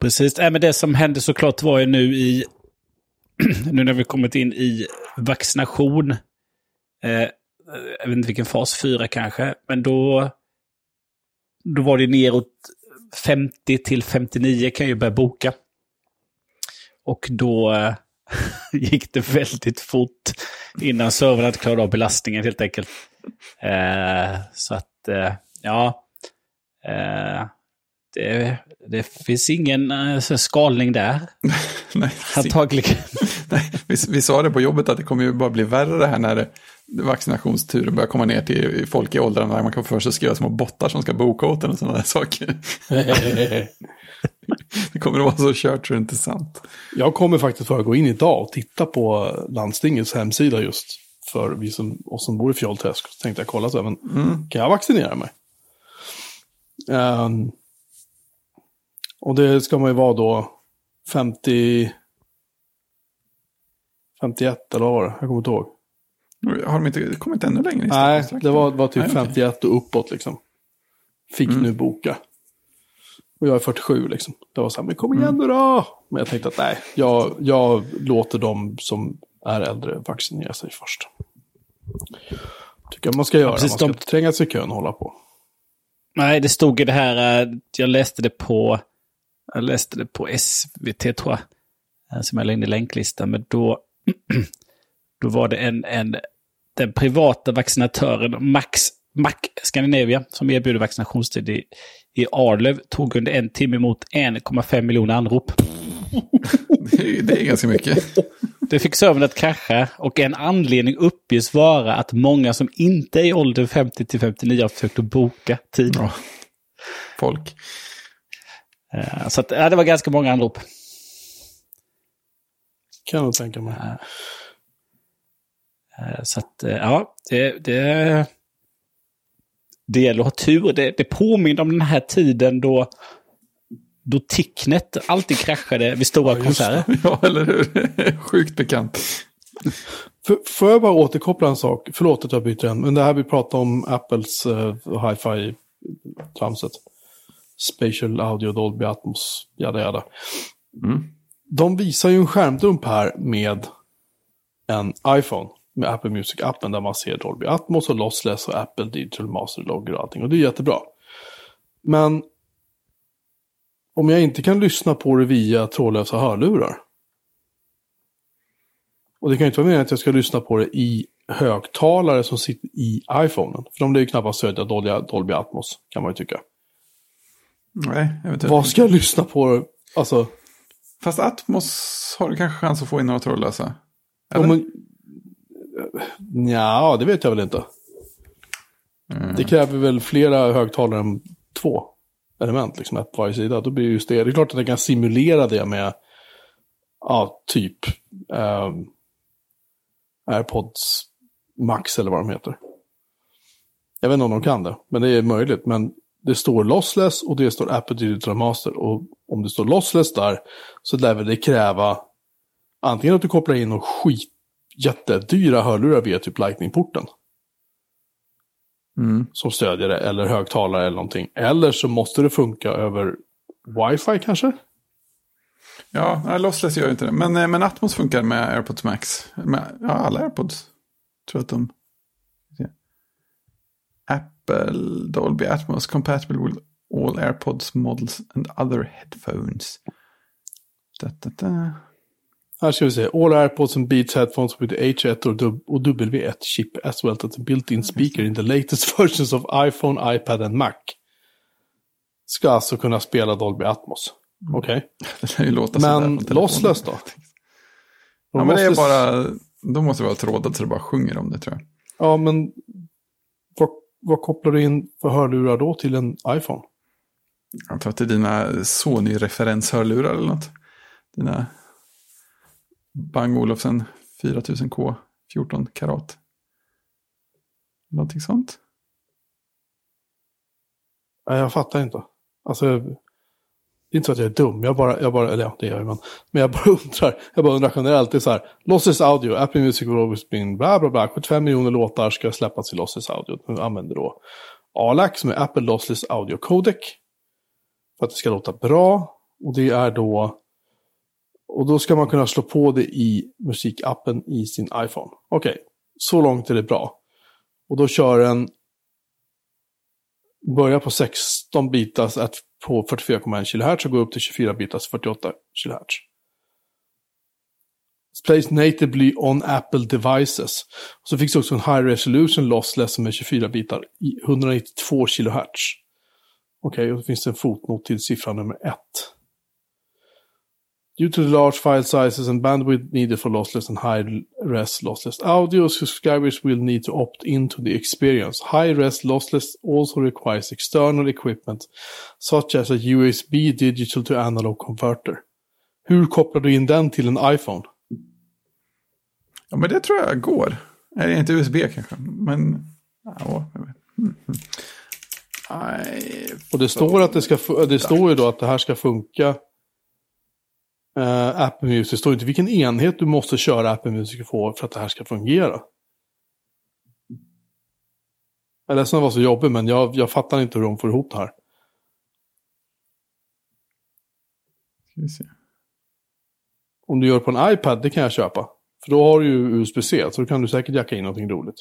Precis, äh, men det som hände såklart var ju nu i... nu när vi kommit in i vaccination. Eh, jag vet inte vilken fas, fyra kanske. Men då, då var det neråt 50 till 59 kan jag ju börja boka. Och då eh, gick det väldigt fort innan servern hade klarat av belastningen helt enkelt. Eh, så att, eh, ja. Eh, det, det finns ingen eh, skalning där, Nej, antagligen. Nej, vi, vi sa det på jobbet att det kommer ju bara bli värre det här när vaccinationsturen börjar komma ner till folk i åldrarna där man kan för sig skriva små bottar som ska boka åt en och sådana där saker. Det kommer att vara så kört så det är inte sant. Jag kommer faktiskt att gå in idag och titta på landstingets hemsida just för vi som, oss som bor i Fjollträsk. Så tänkte jag kolla så här, men kan jag vaccinera mig? Ehm, och det ska man ju vara då 50... 51 eller vad var det? Jag kommer inte ihåg. Har de inte kommit ännu längre? Nej, det var, var typ Nej, okej. 51 och uppåt liksom. Fick nu boka. Och jag är 47 liksom. Det var så här, men kom igen nu då! Men jag tänkte att nej, jag, jag låter de som är äldre vaccinera sig först. Tycker jag man ska göra. precis, man ska de- inte tränga sig i kön och hålla på. Nej, det stod i det här, eh, jag läste det på, jag läste det på SVT tror jag, eh, som jag la in i länklistan, men då, då var det en, en, den privata vaccinatören Max, Mac Scandinavia, som erbjuder vaccinationstid i, i Arlöv, tog under en timme emot 1,5 miljoner anrop. Det är, det är ganska mycket. Det fick servern att krascha och en anledning uppges vara att många som inte är i åldern 50 till 59 har försökt att boka tid. Ja. Folk. Eh, Så att, ja, det var ganska många anrop. Kan jag tänka mig. Eh, Så att, eh, ja, det, det, det gäller att ha tur. Det, det påminner om den här tiden då, då Ticknet alltid kraschade vid stora Ja, konserter. Ja, eller hur? Sjukt bekant. För, får jag bara återkoppla en sak? Förlåt att jag byter en. Men det här vi pratade om Apples uh, hi-fi-tramset. Spatial Audio, Dolby Atmos, jada jada. Mm. De visar ju en skärmdump här med en iPhone. Med Apple Music-appen där man ser Dolby Atmos och Lossless och Apple Digital Master-loggor och allting. Och det är jättebra. Men om jag inte kan lyssna på det via trådlösa hörlurar. Och det kan ju inte vara meningen att jag ska lyssna på det i högtalare som sitter i iPhonen. För de lär ju knappast stödja Dolby, Dolby Atmos, kan man ju tycka. Nej, eventuellt. Vad ska jag lyssna på? Alltså, Fast Atmos har du kanske chans att få in några trådlösa. Eller? man... Ja, det vet jag väl inte. Mm. Det kräver väl flera högtalare än två element, liksom ett på varje sida. Då blir just det. Det är klart att jag kan simulera det med, ja, typ ehm, AirPods Max eller vad de heter. Jag vet inte om de kan det, men det är möjligt. Men det står lossless och det står Apple Digital Master. Och om det står lossless där så lär väl det kräva antingen att du kopplar in och skit jättedyra hörlurar via typ Lightning-porten Mm. som stödjer det, eller högtalare eller någonting. Eller så måste det funka över wifi kanske? Ja, Lossless gör ju inte det. Men, eh, men Atmos funkar med AirPods Max. Med, ja, alla AirPods. Tror att de... Dolby Atmos compatible with all AirPods models and other headphones. Da, da, da. Här ska vi se. All AirPods and Beats headphones with H1 or dub- och W1 chip as well as a built-in speaker in the latest versions of iPhone, iPad and Mac. Ska alltså kunna spela Dolby Atmos. Okej. Ju låta sådär Men lossless då? Ja, men det är bara... Då måste det vara trådat så det bara sjunger om det tror jag. Ja, men vad kopplar du in för hörlurar då till en iPhone? Jag antar att det är dina Sony-referenshörlurar eller något. Dina Bang Olufsen 4000K 14 karat. Någonting sånt. Nej, jag fattar inte. Alltså, det är inte så att jag är dum, jag bara, jag bara eller ja, det gör jag men, men jag bara undrar, jag bara undrar generellt, det är så här, Lossless Audio, Apple Music will always been bla bla bla, 75 miljoner låtar ska släppas i Lossless Audio. Nu använder då ALAC som är Apple Lossless Audio Codec. För att det ska låta bra, och det är då, och då ska man kunna slå på det i musikappen i sin iPhone. Okej, så långt är det bra. Och då kör den börjar på 16 bitars att på 44,1 kHz och går upp till 24 bitars 48 kHz. Plays natively on Apple devices. Så finns det också en high resolution lossless som är 24 bitar i 192 kHz. Okej, och då finns det en fotnot till siffra nummer 1. Due to the large file sizes and bandwidth needed for lossless and high-res lossless audio, subscribers will need to opt into the experience. High-res lossless also requires external equipment, such as a USB digital to analog converter. Hur kopplar du in den till en iPhone? Ja, men det tror jag går. Är inte USB kanske, men... Ja. Mm. Och det står, att det, ska, det står ju då att det här ska funka. Uh, Apple Music, det står inte vilken enhet du måste köra Apple Music på för att det här ska fungera. Jag är ledsen att vara så jobbig, men jag, jag fattar inte hur de får ihop det här. Om du gör på en iPad, det kan jag köpa. För då har du ju USB-C, så då kan du säkert jacka in någonting roligt.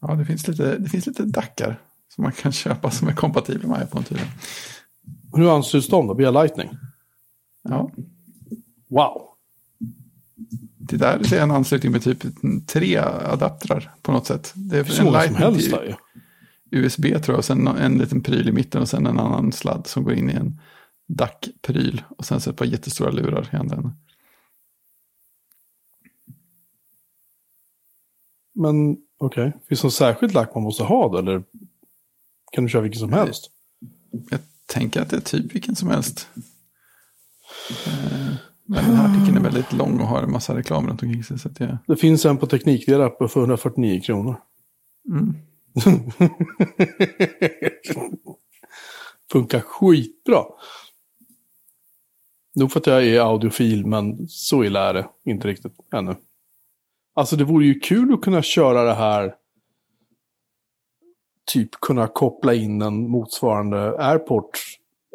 Ja, det finns lite, det finns lite dackar som man kan köpa som är kompatibla med iPhone tydligen. Hur ansluts de då? Via Lightning? Ja, Wow! det där är en anslutning med typ tre adaptrar på något sätt. Det är så många som helst till. USB tror jag, och sen en liten pryl i mitten och sen en annan sladd som går in i en DAC-pryl. Och sen så ett par jättestora lurar i andra änden. Men okej, finns det något särskilt lack man måste ha då? Eller kan du köra vilken som helst? Jag tänker att det är typ vilken som helst. Men den här artikeln är väldigt lång och har en massa reklam runt omkring sig. Så att jag, Det finns en på Teknikdelar på för 149 kronor. mm. Funkar skitbra. Nog för att jag är audiofil, men så illa är det inte riktigt ännu. Alltså det vore ju kul att kunna köra det här. Typ kunna koppla in en motsvarande Airport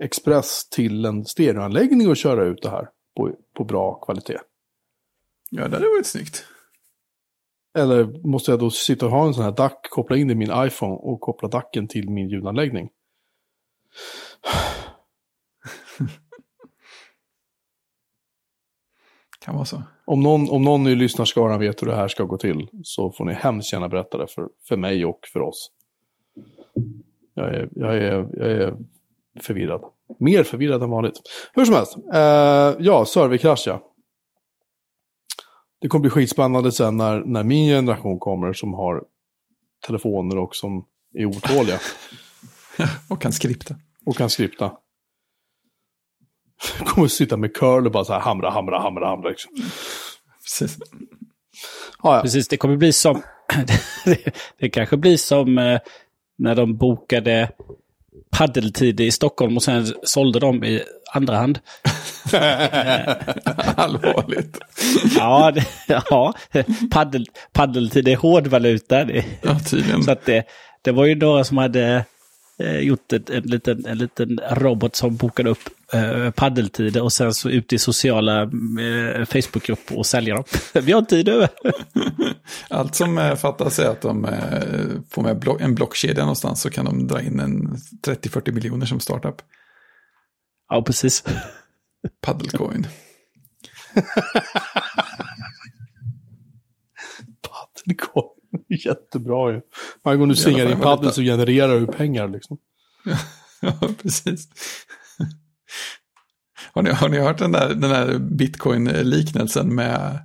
Express till en stereoanläggning och köra ut det här på, på bra kvalitet. Ja, det hade varit snyggt. Eller måste jag då sitta och ha en sån här DAC, koppla in i min iPhone och koppla DACen till min ljudanläggning? Kan vara så. Om någon, om någon i lyssnarskaran vet hur det här ska gå till så får ni hemskt gärna berätta det för, för mig och för oss. Jag är, jag, är, jag är förvirrad. Mer förvirrad än vanligt. Hur som helst. Eh, ja, serverkrasch ja. Det kommer bli skitspännande sen när, när min generation kommer som har telefoner och som är otåliga Och kan skripta. och kan skripta. kommer sitta med curl och bara så här hamra, hamra, hamra, hamra. Liksom. Precis. Ja, ja. Precis, det kommer bli som... det, det kanske blir som eh, när de bokade paddeltider i Stockholm och sen sålde dem i andra hand. Allvarligt. Ja, det, ja paddel, paddeltid är hårdvaluta. Det, Ja, tydligen. så att det, det var ju några som hade eh, gjort ett, en, liten, en liten robot som bokade upp eh, paddeltider och sen så ut i sociala eh, Facebookgrupper och sälja dem. Vi har tid över. Allt som eh, fattas är att de eh, får med en blockkedja någonstans så kan de dra in en 30-40 miljoner som startup. Ja, precis. Paddlecoin. Paddelcoin. Jättebra ju. Varje gång du svingar in valuta. så genererar du pengar liksom. Ja, precis. Har ni, har ni hört den där, den där bitcoin-liknelsen med,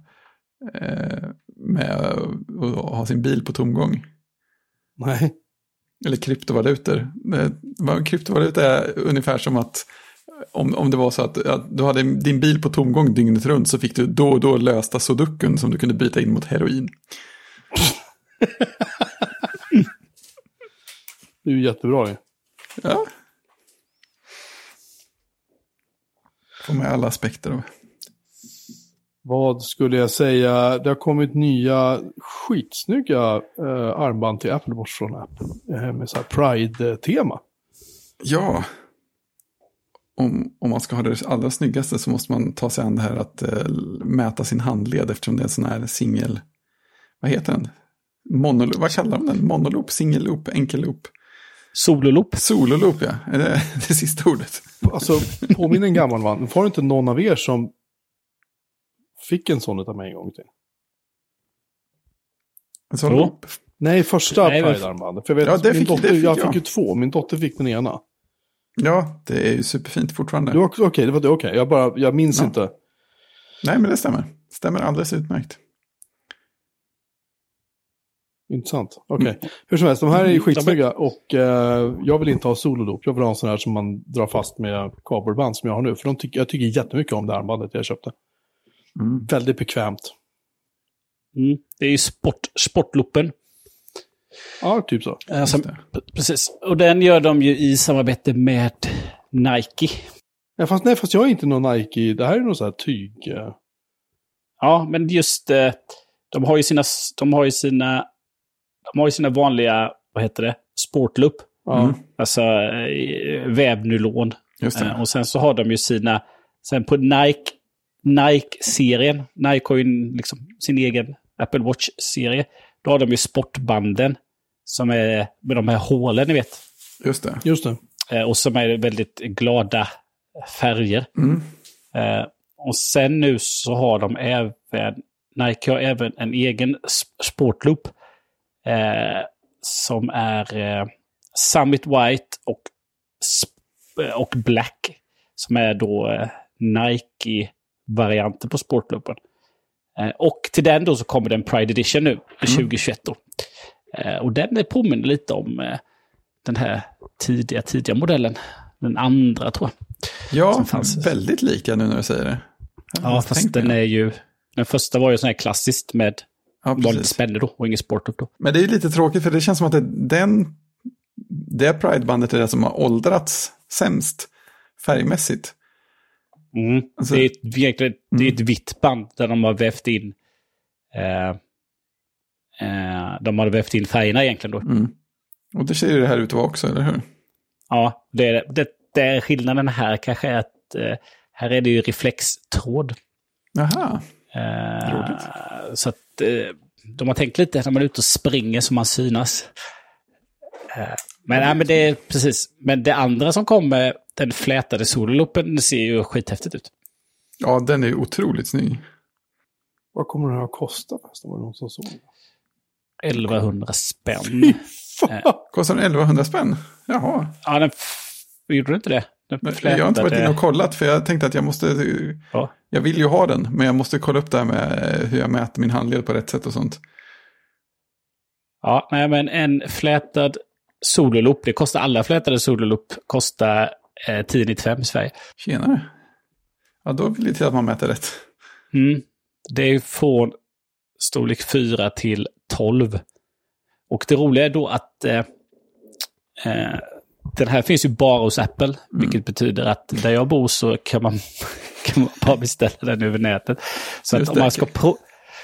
eh, med att ha sin bil på tomgång? Nej. Eller kryptovalutor. Eh, kryptovaluta är ungefär som att om, om det var så att, att du hade din bil på tomgång dygnet runt så fick du då och då lösta sudokun som du kunde byta in mot heroin. det är ju jättebra ju. Ja. Får med alla aspekter av. Vad skulle jag säga? Det har kommit nya skitsnygga eh, armband till Apple Watch från Apple. Eh, med så Pride-tema. Ja. Om, om man ska ha det allra snyggaste så måste man ta sig an det här att eh, mäta sin handled eftersom det är en sån här singel... Vad heter den? Monoloop, vad kallar man den? Monoloop, singelloop, enkelloop? Sololoop. Sololoop, ja. Är det det sista ordet? Alltså, påminn en gammal man. Var det inte någon av er som fick en sån av mig en gång till? En sån loop? Nej, första Nej, Pride-armbandet. För jag, vet, Ja, det min fick- dotter, det fick jag jag. fick ju två. Min dotter fick den ena. Ja, det är ju superfint fortfarande. Okej, det var det. Okej, jag, bara, jag minns Ja. inte. Nej, men det stämmer. Stämmer alldeles utmärkt. Intressant. Okej. Hur som helst, de här är ju Mm, skitsnygga och eh, jag vill inte ha sololoop. Jag vill ha en sån här som man drar fast med kabelband som jag har nu. För de tycker, jag tycker jättemycket om det armbandet jag köpte. Mm. Väldigt bekvämt. Mm. Det är ju sport, sportloopen. Ja, typ så. P- precis. Och den gör de ju i samarbete med Nike. Ja, fast, nej, fast jag är inte någon Nike. Det här är någon sån här tyg. eh. Ja, men just eh, de har ju sina, de har ju sina, de har ju sina vanliga, vad heter det, sportloop. Mm. Alltså eh, vävnylon. Just det. Eh, och sen så har de ju sina, sen på Nike, Nike-serien, Nike har ju liksom sin egen Apple Watch-serie. Då har de ju sportbanden som är med de här hålen, ni vet. Just det. Just det. Eh, och som är väldigt glada färger. Mm. Och sen nu så har de även, Nike har även en egen sp- sportloop. Eh, som är eh, Summit White och, sp- och Black. Som är då eh, Nike-varianten på sportloopen. Eh, och till den då så kommer det en Pride Edition nu, 2021 då. Eh, och den är påminner lite om eh, den här tidiga, tidiga modellen. Den andra tror jag. Ja, fanns. väldigt lika nu när du säger det. Ja, fast den är ju... Den första var ju sån här klassiskt med Ja, vanligt precis. spänne då och ingen sportlook då. Men det är ju lite tråkigt för det känns som att det, den, det Pride-bandet är det som har åldrats sämst färgmässigt. Mm. Alltså- det, är ett, egentligen, det är ett vitt band där de har vävt in... Eh, eh, de har vävt in färgerna egentligen då. Mm. Och det ser ju det här ut att vara också, eller hur? Ja, det är, det, det är skillnaden här kanske är att eh, här är det ju reflextråd. Jaha, Eh, Roligt. så att eh, de har tänkt lite när man är ute och springer så man synas. Eh, men, nej, men det är precis. Men det andra som kommer, den flätade sololopen, det ser ju skithäftigt ut. ja den är ju otroligt snygg. Vad kommer det här att kosta förresten? Var det någon som såg? 1100 spänn. Kostar den 1100 spänn? Jaha, Ja, den gjorde du inte det? Den jag har inte varit inne och kollat för jag tänkte att jag måste, Ja. Jag vill ju ha den, men jag måste kolla upp det här med hur jag mäter min handled på rätt sätt och sånt. Ja, nej, men en flätad sololoop, det kostar alla flätade sololoop, kostar eh, 1095 i Sverige. Tjenare. Ja, då vill det till att man mäter rätt. Mm. Det är från storlek 4 till 12. Och det roliga är då att eh, eh, den här finns ju bara hos Apple. Vilket betyder att där jag bor så kan man, kan man bara beställa den över nätet. Så att om man ska, pro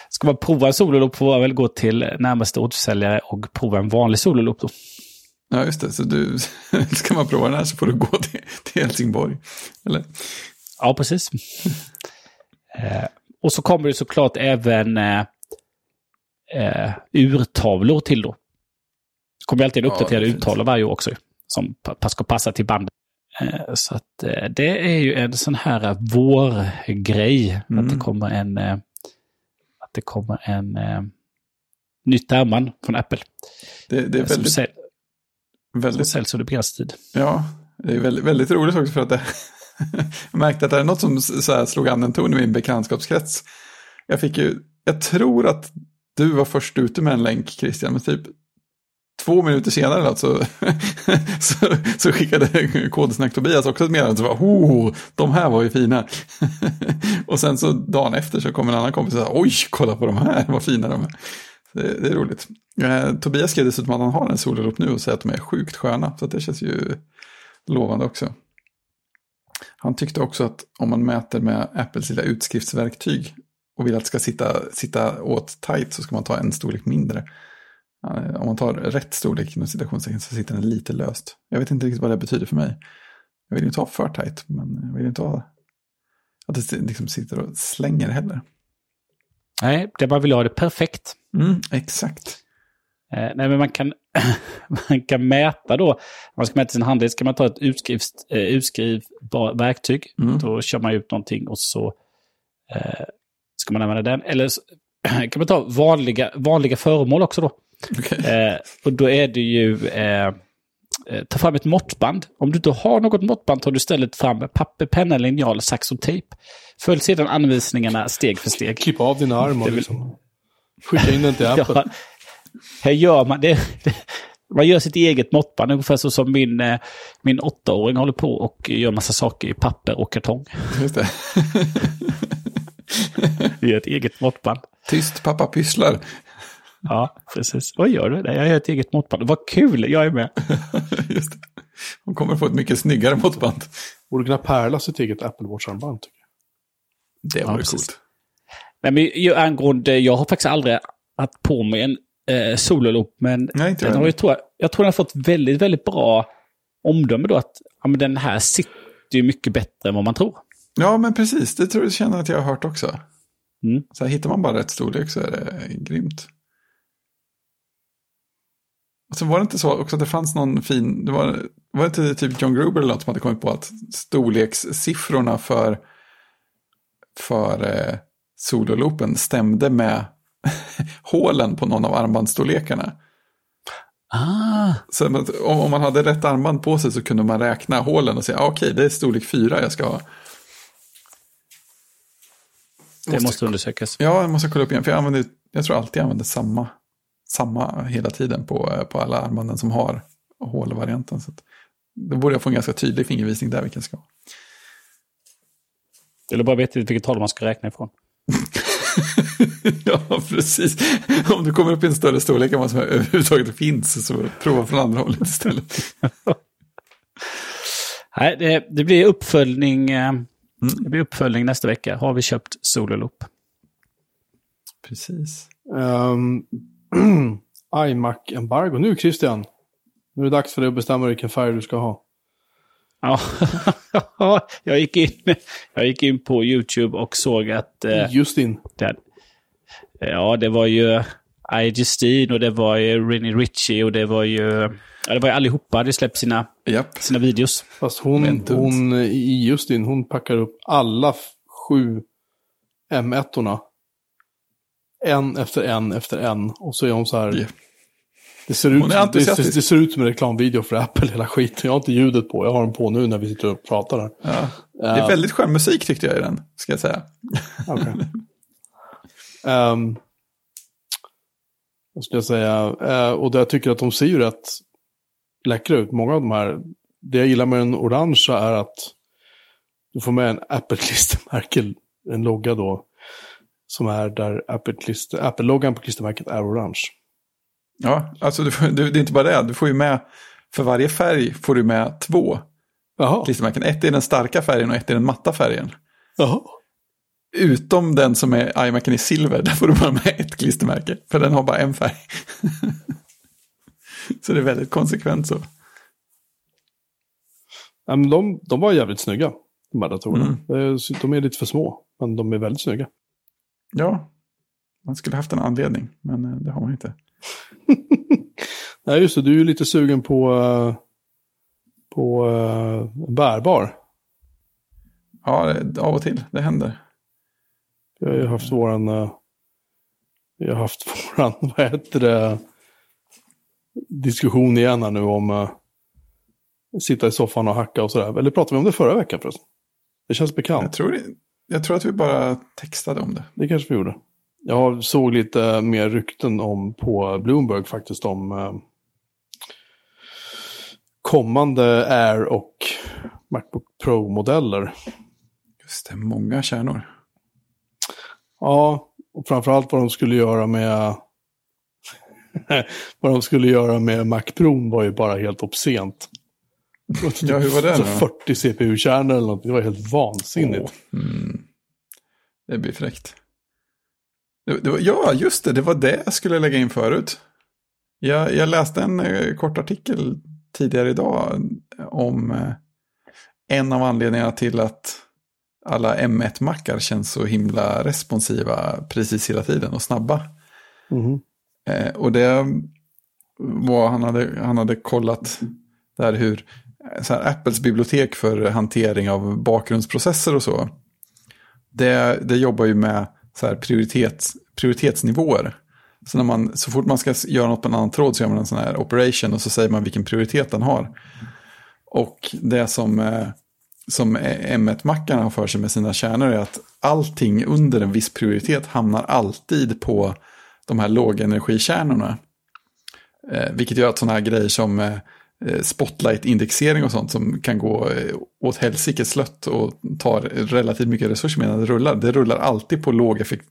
ska man prova en sololoop får man väl gå till närmaste återförsäljare och prova en vanlig sololoop då. Ja, just det. Så du, ska man prova den här så får du gå till, till Helsingborg. Eller? Ja, precis. eh, och så kommer det såklart även eh, eh, urtavlor till då. Det kommer alltid en Ja, uppdaterad fint. urtavla varje år också. Som ska passa till bandet. Eh, så att eh, det är ju en sån här vårgrej. Att Mm. det kommer en... Eh, att det kommer en... Eh, nytt ärmband från Apple. Det, det är som, väldigt, som väldigt, säljs under begränsad tid. ja, det är väldigt, väldigt roligt också för att det, jag märkte att det är något som så slog an en ton i min bekantskapskrets. Jag fick ju, jag tror att du var först ute med en länk Christian, men typ två minuter senare alltså, så, så skickade Kodsnack Tobias också ett meddelande oh, de här var ju fina. och sen så dagen efter så kom en annan kompis och sa oj, kolla på de här, vad fina de är. Det, det är roligt. Eh, Tobias skrev dessutom att han har en sololoop nu och säger att de är sjukt sköna. Så det känns ju lovande också. Han tyckte också att om man mäter med Apples lilla utskriftsverktyg och vill att det ska sitta, sitta åt tight så ska man ta en storlek mindre. Om man tar rätt storlek inom citationstecken så sitter den lite löst. Jag vet inte riktigt vad det betyder för mig. Jag vill inte ha för tight, men jag vill inte ha att det liksom sitter och slänger heller. Nej, det man vill ha det perfekt. Mm, exakt. Eh, nej, men man kan, man kan mäta då. Om man ska mäta sin handled ska man ta ett utskrivs, eh, utskrivbart verktyg. Mm. Då kör man ut någonting och så eh, ska man använda den. Eller så, kan man ta vanliga, vanliga föremål också då. Okay. Eh, och då är det ju eh, eh, ta fram ett måttband. Om du inte har något måttband tar du istället fram papper, penna, linjal, sax och tejp. Följ sedan anvisningarna steg för steg. Klipp av din arm och liksom skicka in den till Apple. Ja, här gör man det. Man gör sitt eget måttband, ungefär så som min, eh, min åttaåring håller på och gör massa saker i papper och kartong. Just det. Gör ett eget måttband. Tyst, pappa pysslar. Ja, precis. Vad gör du? Nej, Jag gör ett eget måttband. Vad kul, jag är med. Just det. Hon kommer få ett mycket snyggare måttband. Borde kunna pärla sitt eget Apple Watch-armband. tycker jag. Det vore precis. coolt. Nej, men ju angående, jag har faktiskt aldrig haft på mig en eh, sololoop, men Nej, inte den jag har, jag, tror, jag, jag tror den har fått väldigt, väldigt bra omdöme då. Att ja, men den här sitter ju mycket bättre än vad man tror. Ja, men precis. Det tror jag känner att jag har hört också. Mm. Så här, hittar man bara rätt storlek så är det grymt. Och så var det inte så också att det fanns någon fin, det var, var det inte typ John Gruber eller något som hade kommit på att storlekssiffrorna för, för eh, sololoopen stämde med hålen på någon av armbandsstorlekarna. Ah, Så om, om man hade rätt armband på sig så kunde man räkna hålen och säga ah, okej, det är storlek 4 jag ska ha. det måste undersökas. Ja, jag måste kolla upp igen. För jag, använder, jag tror alltid jag använder samma, samma hela tiden på, på alla armbanden som har hålvarianten. Så att, då borde jag få en ganska tydlig fingervisning där vilken ska ha. Eller bara veta vilket håll man ska räkna ifrån. ja, precis. Om du kommer upp i en större storlek än vad som överhuvudtaget finns så prova från andra hållet istället. Nej, det, det blir uppföljning. eh, Det blir uppföljning nästa vecka. Har vi köpt sololoop? Precis. Um, iMac-embargo. Nu Christian. Nu är det dags för dig att bestämma vilken färg du ska ha. Ja, jag gick, in, jag gick in på YouTube och såg att... Eh, Just in. det, ja, det var ju I. Justine och det var ju Rinny Ritchie och det var ju... Ja, det var ju allihopa hade släppt sina, Japp. sina videos. Fast hon, Men hon i Justin, hon packar upp alla sju M1-orna. En efter en efter en. Och så är hon så här. Ja. Det, ser ut, det, det ser ut som en reklamvideo för Apple, hela skiten. Jag har inte ljudet på, jag har den på nu när vi sitter och pratar här. Ja. Det är väldigt skön musik tyckte jag i den, ska jag säga. Okej. Ehm, vad skulle jag säga? Eh, och jag tycker att de ser ju rätt läckra ut. Många av de här. Det jag gillar med den orangea är att du får med en Apple-klistermärke, en logga då. Som är där Apple-loggan på klistermärket är orange. Ja, alltså du, du, det är inte bara det, du får ju med, för varje färg får du med två Jaha. klistermärken. Ett är den starka färgen och ett är den matta färgen. Jaha. Utom den som är iMacen i silver, där får du bara med ett klistermärke. För den har bara en färg. så det är väldigt konsekvent så. Ja, men de, de var jävligt snygga, de här datorerna. Mm. Eh, De är lite för små, men de är väldigt snygga. Ja, man skulle haft en anledning, men eh, det har man inte. Nej, just det. Du är ju lite sugen på, eh, på uh, bärbar. Ja, av och till, det händer. Vi har ju haft våran... vi har haft våran, vad heter det, diskussion igen här nu om uh, sitta i soffan och hacka och sådär. Eller pratade vi om det förra veckan förresten? Det känns bekant. Jag tror, det, jag tror att vi bara textade om det. Det kanske vi gjorde. Jag såg lite mer rykten om på Bloomberg faktiskt om, eh, kommande Air och Macbook Pro-modeller. Just det, många kärnor. Ja, och framförallt vad de skulle göra med vad de skulle göra med Mac Pro var ju bara helt obscent. Ja, hur var det Så då? 40 CPU-kärnor eller något, det var helt vansinnigt. Åh, mm. Det blir fräckt. Det, det var, ja, just det, det var det jag skulle lägga in förut. Jag, jag läste en eh, kort artikel tidigare idag om eh, en av anledningarna till att alla M1-mackar känns så himla responsiva precis hela tiden och snabba. Mhm. Eh, och det var, han hade, han hade kollat där hur eh, Eh, så här, Apples bibliotek för hantering av bakgrundsprocesser och så. Det, det jobbar ju med så här, prioritets, prioritetsnivåer. Så, när man, så fort man ska göra något på en annan tråd så gör man en sån här operation och så säger man vilken prioritet den har. Och det som, eh, som e- M1-mackarna har för sig med sina kärnor är att allting under en viss prioritet hamnar alltid på de här lågenergikärnorna. Eh, vilket gör att sådana här grejer som eh, spotlight-indexering och sånt som kan gå eh, åt helsike slött och tar relativt mycket resurser medan det rullar. Det rullar alltid på lågeffekt,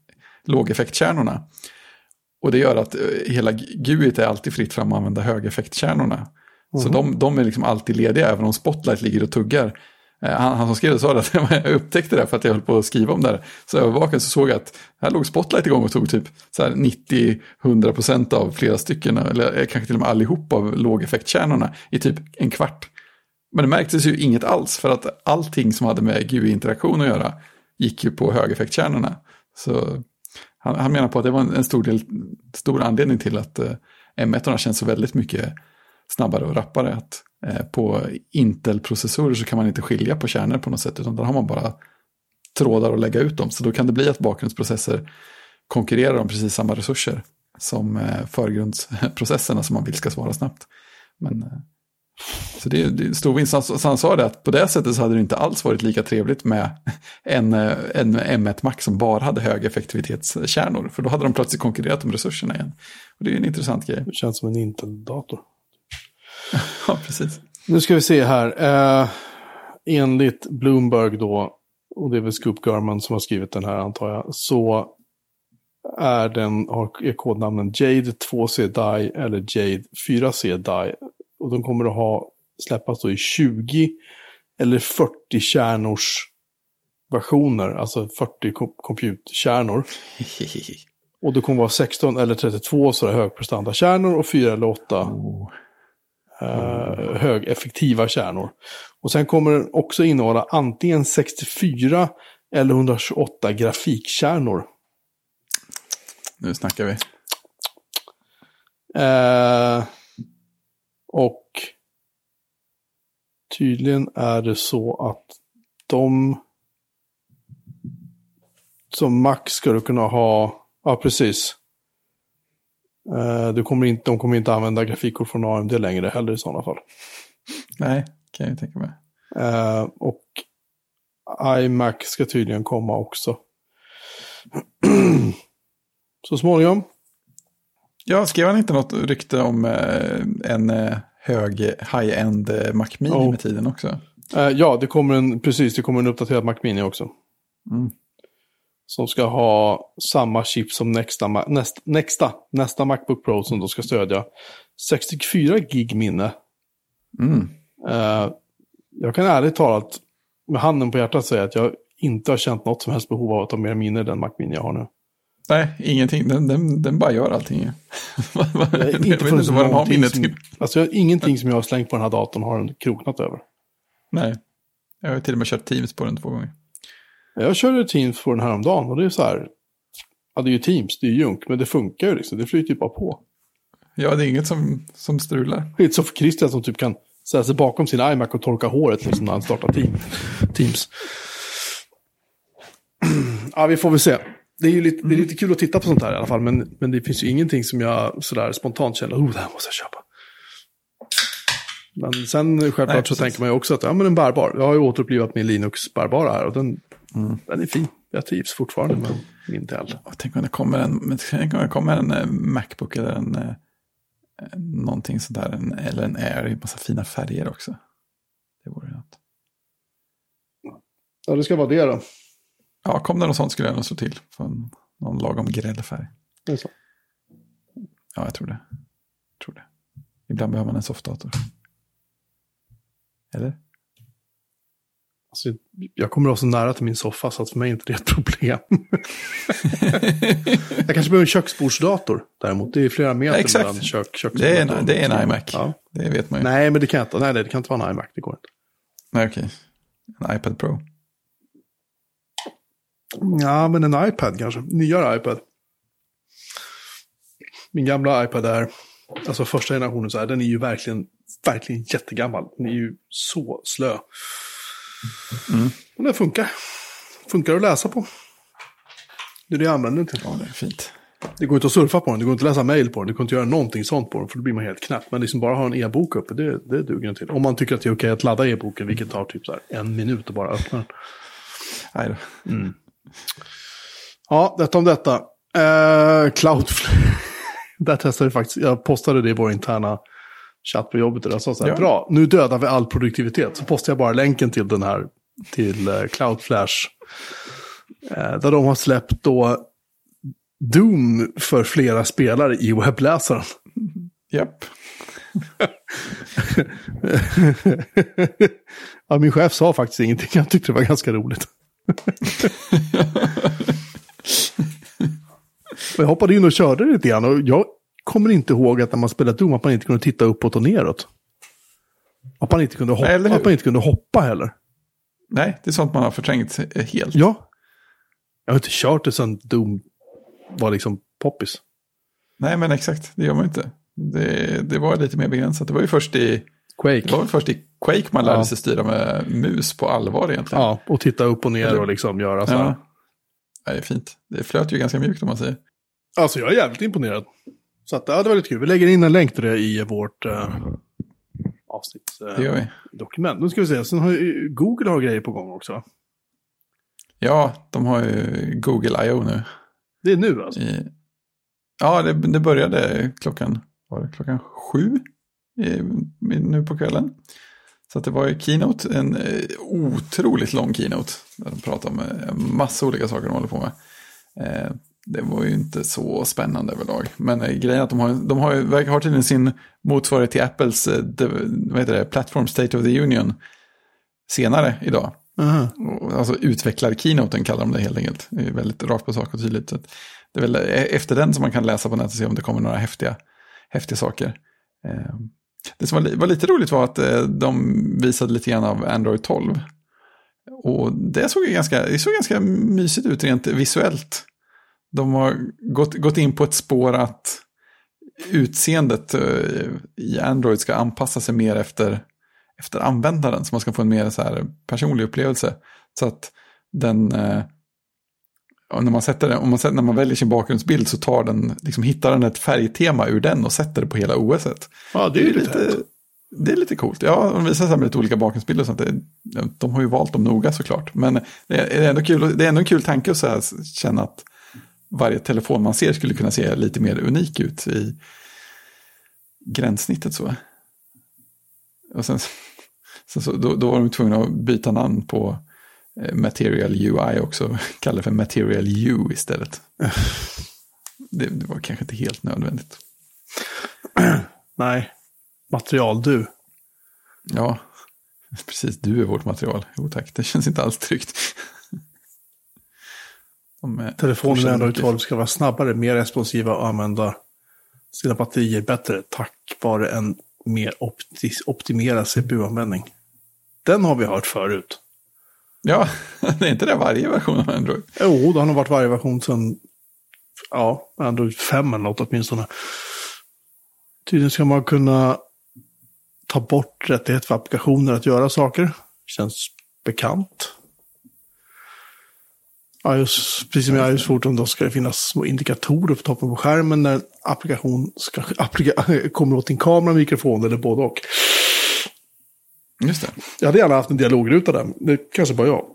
lågeffektkärnorna. Och det gör att eh, hela GUIT är alltid fritt fram att använda högeffektkärnorna. Så de, de är liksom alltid lediga även om Spotlight ligger och tuggar. Eh, han, han som skrev det sa att jag upptäckte det för att jag höll på att skriva om det här. Så övervakade så såg jag att här låg Spotlight igång och tog typ så här 90-100% av flera stycken, eller eh, kanske till och med allihop av lågeffektkärnorna i typ en kvart. Men det märktes ju inget alls för att allting som hade med GUI-interaktion att göra gick ju på högeffektkärnorna. Så han, han menar på att det var en, en stor, del, stor anledning till att eh, M1 känns så väldigt mycket snabbare och rappare. Att, Eh, på Intel-processorer så kan man inte skilja på kärnor på något sätt, utan där har man bara trådar att lägga ut dem. Så då kan det bli att bakgrundsprocesser konkurrerar om precis samma resurser som eh, förgrundsprocesserna som man vill ska svara snabbt. Men, eh, så det är, det är en stor vinst. Han sa det att på det sättet så hade det inte alls varit lika trevligt med en, en M1 Mac som bara hade hög effektivitetskärnor. För då hade de plötsligt konkurrerat om resurserna igen. Och det är ju en intressant grej. Det känns som en Intel-dator. Ja, precis. Nu ska vi se här. Eh, enligt Bloomberg då, och det är väl Scoop Garman som har skrivit den här antar jag, så är, den, har- kodnamnen Jade 2C Die eller Jade 4C Die. Och de kommer att ha släppas då i 20 eller 40 kärnors versioner, alltså 40 kom- computerkärnor. Och det kommer vara 16 eller 32 sådär högprestandakärnor och 4 eller 8 Oh. Eh, högeffektiva kärnor. Och sen kommer den också innehålla antingen 64 eller 128 grafikkärnor. Nu snackar vi. Eh, och tydligen är det så att de som max ska du kunna ha, ja precis. Eh, du kommer inte, de kommer inte använda grafikkort från AMD längre heller i sådana fall. Nej, kan jag tänka mig. Eh, och iMac ska tydligen komma också. Så småningom. Ja, skrev han inte något rykte om eh, en hög high-end Mac Mini Oh. med tiden också? Ja, det kommer en, precis, det kommer en uppdaterad Mac Mini också. Mm. Som ska ha samma chip som nästa, Ma- näst, nästa, nästa Macbook Pro som då ska stödja 64 gig minne. Mm. Eh, jag kan ärligt talat med handen på hjärtat säga att jag inte har känt något som helst behov av att ha mer minne än den Mac Mini jag har nu. Nej, ingenting. Den, den, den bara gör allting. jag vet inte inte förrän vad den har någonting minne som- till. Alltså jag, ingenting som jag har slängt på den här datorn har den kroknat över. Nej, jag har till och med kört Teams på den två gånger. Jag körde Teams på den här om dagen och det är så här. Ja, det är ju Teams, det är junk, men det funkar ju liksom. Det flyter ju bara på. Ja, det är inget som, som strular. Det är inte så för Christian som typ kan sätta sig bakom sin iMac och torka håret liksom när han startar team, Teams. ja, vi får väl se. Det är ju lite, det är lite kul att titta på sånt här i alla fall, men, men det finns ju ingenting som jag sådär spontant känner, oh, det här måste jag köpa. Men sen självklart Nej, så tänker man ju också att ja, men en bärbar. Jag har ju återupplivat min Linux bärbara här och den, den är fin. Jag trivs fortfarande med min. Och tänk om det kommer en, men tänk om det kommer en eh, Macbook eller en, eh, eh, någonting sådär, en, eller en Air i massa fina färger också. Det vore något. Ja, det ska vara det då. Ja, kom det något sånt skulle jag nog slå till. För en, någon lagom gräddfärg. Det är så. Ja, jag tror det. Jag tror det. Ibland behöver man en softdator. Eller? Alltså, jag kommer också nära till min soffa så att för mig är inte det ett problem. jag kanske behöver en köksbordsdator däremot. Det är flera meter Exakt. mellan kök, kök Det är en, det är en iMac. Ja. Det vet man ju. Nej, men det kan inte, nej, det kan inte vara en iMac. Det går inte. Nej, okej. En iPad Pro. Ja, men en iPad kanske. Nyare iPad. Min gamla iPad är, alltså första generationen så här, den är ju verkligen, verkligen jättegammal. Den är ju så slö. Mm. Och den funkar. Funkar att läsa på. Det är det jag använder den till. Ja, det är fint. Det går inte att surfa på den, det går inte att läsa mail på den, det går inte att göra någonting sånt på den, för då blir man helt knäpp. Men liksom bara ha en e-bok uppe, det, det duger inte till. Om man tycker att det är okej att ladda e-boken, vilket tar typ så en minut att bara öppna den. Nej då. Ja, detta om detta. Eh, Cloudflare. Där testade vi faktiskt, jag postade det i vår interna chatt på jobbet. Och sa så här, Ja. bra, nu dödar vi all produktivitet. Så postade jag bara länken till den här, till eh, Cloudflash. Eh, där de har släppt då Doom för flera spelare i webbläsaren. Japp. ja, min chef sa faktiskt ingenting, jag tyckte det var ganska roligt. Jag hoppade in och körde lite grann och jag kommer inte ihåg att när man spelade Doom att man inte kunde titta uppåt och neråt. Att man inte kunde hoppa, hur? att man inte kunde hoppa heller. Nej, det är sånt man har förträngt helt. Ja. Jag har inte kört det sedan Doom var liksom poppis. Nej, men exakt. Det gör man inte. Det, det var lite mer begränsat. Det var ju först i, det Quake. var väl först i Quake man lärde Ja. sig styra med mus på allvar egentligen. Ja, och titta upp och ner och liksom göra så här. Ja. Ja, det är fint. Det flöt ju ganska mjukt om man säger. Alltså jag är jävligt imponerad. Så att, ja, det var lite kul. Vi lägger in en länk till det i vårt vi. avsnittsdokument. nu ska vi se, sen har ju, Google har grejer på gång också. Ja, de har ju Google I.O. nu. Det är nu alltså. I... Ja, det, det började klockan, var det klockan sju i, nu på kvällen. Så det var ju keynote, en eh, otroligt lång keynote. Där de pratade om eh, massa olika saker de håller på med. Eh, det var ju inte så spännande överlag. Men eh, grejen är att de har, de har, verkar- tydligen sin motsvarighet till Apples eh, de, vad heter det, Platform State of the Union senare idag. Aha. Och, Alltså utvecklar-keynoten kallar de det helt enkelt. Det är väldigt rakt på sak och tydligt. Så det är väl e- efter den som man kan läsa på nätet och se om det kommer några häftiga, häftiga saker. Eh, Det som var, var lite roligt var att eh, de visade lite grann av Android 12. Och det såg ju ganska, det såg ganska mysigt ut rent visuellt. De har gått, gått in på ett spår att utseendet eh, i Android ska anpassa sig mer efter, efter användaren. Så man ska få en mer så här personlig upplevelse. Så att den, eh, när man sätter den, om man, sätter, när man väljer sin bakgrundsbild så tar den, liksom hittar den ett färgtema ur den och sätter det på hela OSet. Ja, det är ju lite häftigt. det är lite coolt. Ja, de visar här med lite olika bakgrundsbilder och sånt. Det, de har ju valt dem noga såklart. Men det är ändå kul, det är ändå en kul tanke att så här, känna att varje telefon man ser skulle kunna se lite mer unik ut i gränssnittet så. Och sen, sen så, då, då var de tvungna att byta namn på eh, Material UI också. Kalla det för Material U istället. Det, det var kanske inte helt nödvändigt. Nej, material du. Ja, precis. Du är vårt material. Jo tack, det känns inte alls tryggt. De, Telefonen fortsätter Android mycket. 12 ska vara snabbare, mer responsiva och använda sina batterier bättre tack vare en mer opti- optimerad CPU-användning. Den har vi hört förut. Ja, det är inte det varje version av Android. Jo, det har nog varit varje version sedan ja, Android 5 eller något åtminstone. Tydligen ska man kunna ta bort rättighet för applikationer att göra saker. Känns bekant. iOS, precis som i iOS 14 då ska det finnas små indikatorer på toppen på skärmen när applikation ska, applika, kommer åt din kamera, mikrofon eller både och. Just det. Jag hade gärna haft en dialogruta där. Det kanske bara jag.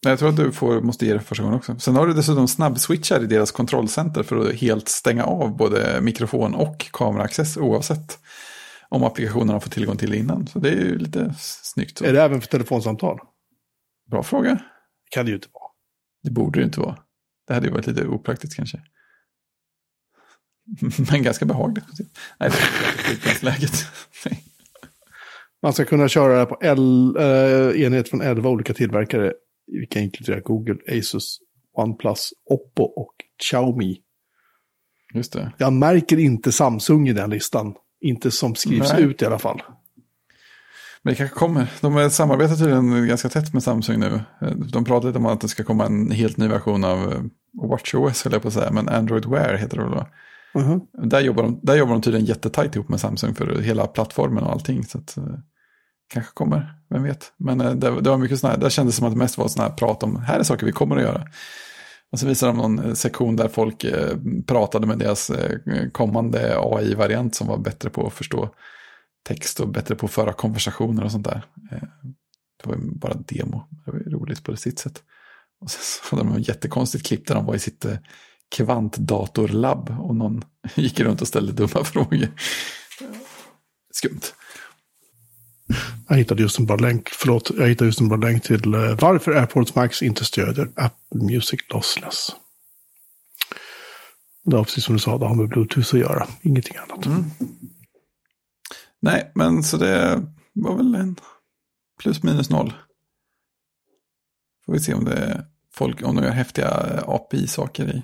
Jag tror att du får, måste ge det första gången också. Sen har du dessutom snabbswitchar i deras kontrollcenter för att helt stänga av både mikrofon och kameraaccess oavsett om applikationen har fått tillgång till det innan. Så det är ju lite snyggt. Så. Är det även för telefonsamtal? Bra fråga. Kan det ju inte vara. Det borde det inte vara. Det hade ju varit lite opraktiskt kanske. Men ganska behagligt. Nej, det är flygplansläget. Man ska kunna köra det här på L, eh, enhet från 11 olika tillverkare, vilka inkluderar Google, Asus, OnePlus, Oppo och Xiaomi. Just det. Jag märker inte Samsung i den listan. Inte som skrivs Nej. ut i alla fall. Men det kanske kommer. De samarbetar tydligen ganska tätt med Samsung nu. De pratar lite om att det ska komma en helt ny version av eh, WatchOS, höll jag på att säga, men Android Wear heter det då. Mhm. Där jobbar, de, där jobbar de tydligen jättetajt ihop med Samsung för hela plattformen och allting. Så att, eh, kanske kommer, vem vet. Men eh, det, det var mycket sådana här, där kändes det som att det mest var sådana här prat om, här är saker vi kommer att göra. Och så visade de någon eh, sektion där folk eh, pratade med deras eh, kommande AI-variant som var bättre på att förstå text och bättre på att föra konversationer och sånt där. Eh, det var ju bara demo, det var ju roligt på sitt sätt. Och sen så hade de en jättekonstigt klipp där de var i sitt eh, kvantdatorlabb och någon gick runt och ställde dumma frågor. Skumt. Jag hittade just en bra länk, förlåt, jag hittade just en bra länk till eh, varför AirPods Max inte stödjer Apple Music Lossless. Det var precis som du sa, det har med Bluetooth att göra, ingenting annat. Nej, men så det var väl en plus minus noll. Får vi se om det är folk, om de gör häftiga API-saker i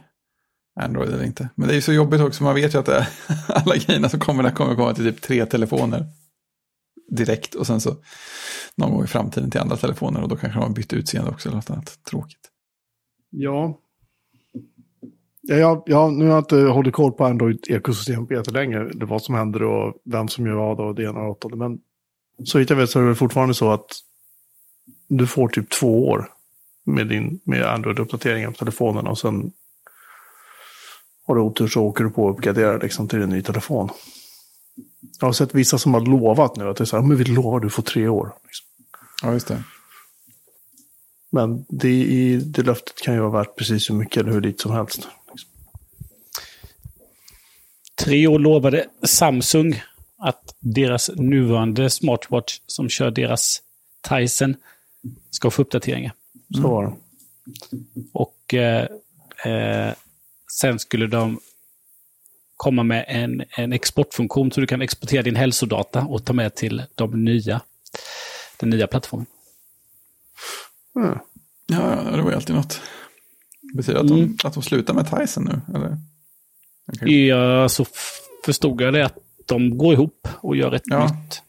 Android eller inte. Men det är ju så jobbigt också, man vet ju att det är, alla grejerna som kommer där kommer komma till typ tre telefoner direkt och sen så någon gång i framtiden till andra telefoner och då kanske de har bytt utseende också eller något annat tråkigt. Ja. Ja, jag, jag, nu har jag inte hållit koll på Android-ekosystemet jättelänge. Det vad som händer och vem som gör vad och det ena och det åttonde. Men så vitt jag vet så är det fortfarande så att du får typ två år med, din, med Android-uppdateringen på telefonen och sen har du otur så åker du på och uppgraderar liksom till en ny telefon. Jag har sett vissa som har lovat nu att det är så här, men vi lovar du får tre år. Liksom. Ja, just det. Men det, det löftet kan ju vara värt precis hur mycket eller hur lite som helst. Tre år lovade Samsung att deras nuvarande smartwatch som kör deras Tyson ska få uppdateringar. Så var det. Och eh, eh, sen skulle de komma med en, en exportfunktion så du kan exportera din hälsodata och ta med till de nya, den nya plattformen. Mm. Ja, det var ju alltid något. Betyder det att de, Mm. att de slutar med Tyson nu? Eller? Okej. Ja, så f- förstod jag det att de går ihop och gör ett Ja. nytt.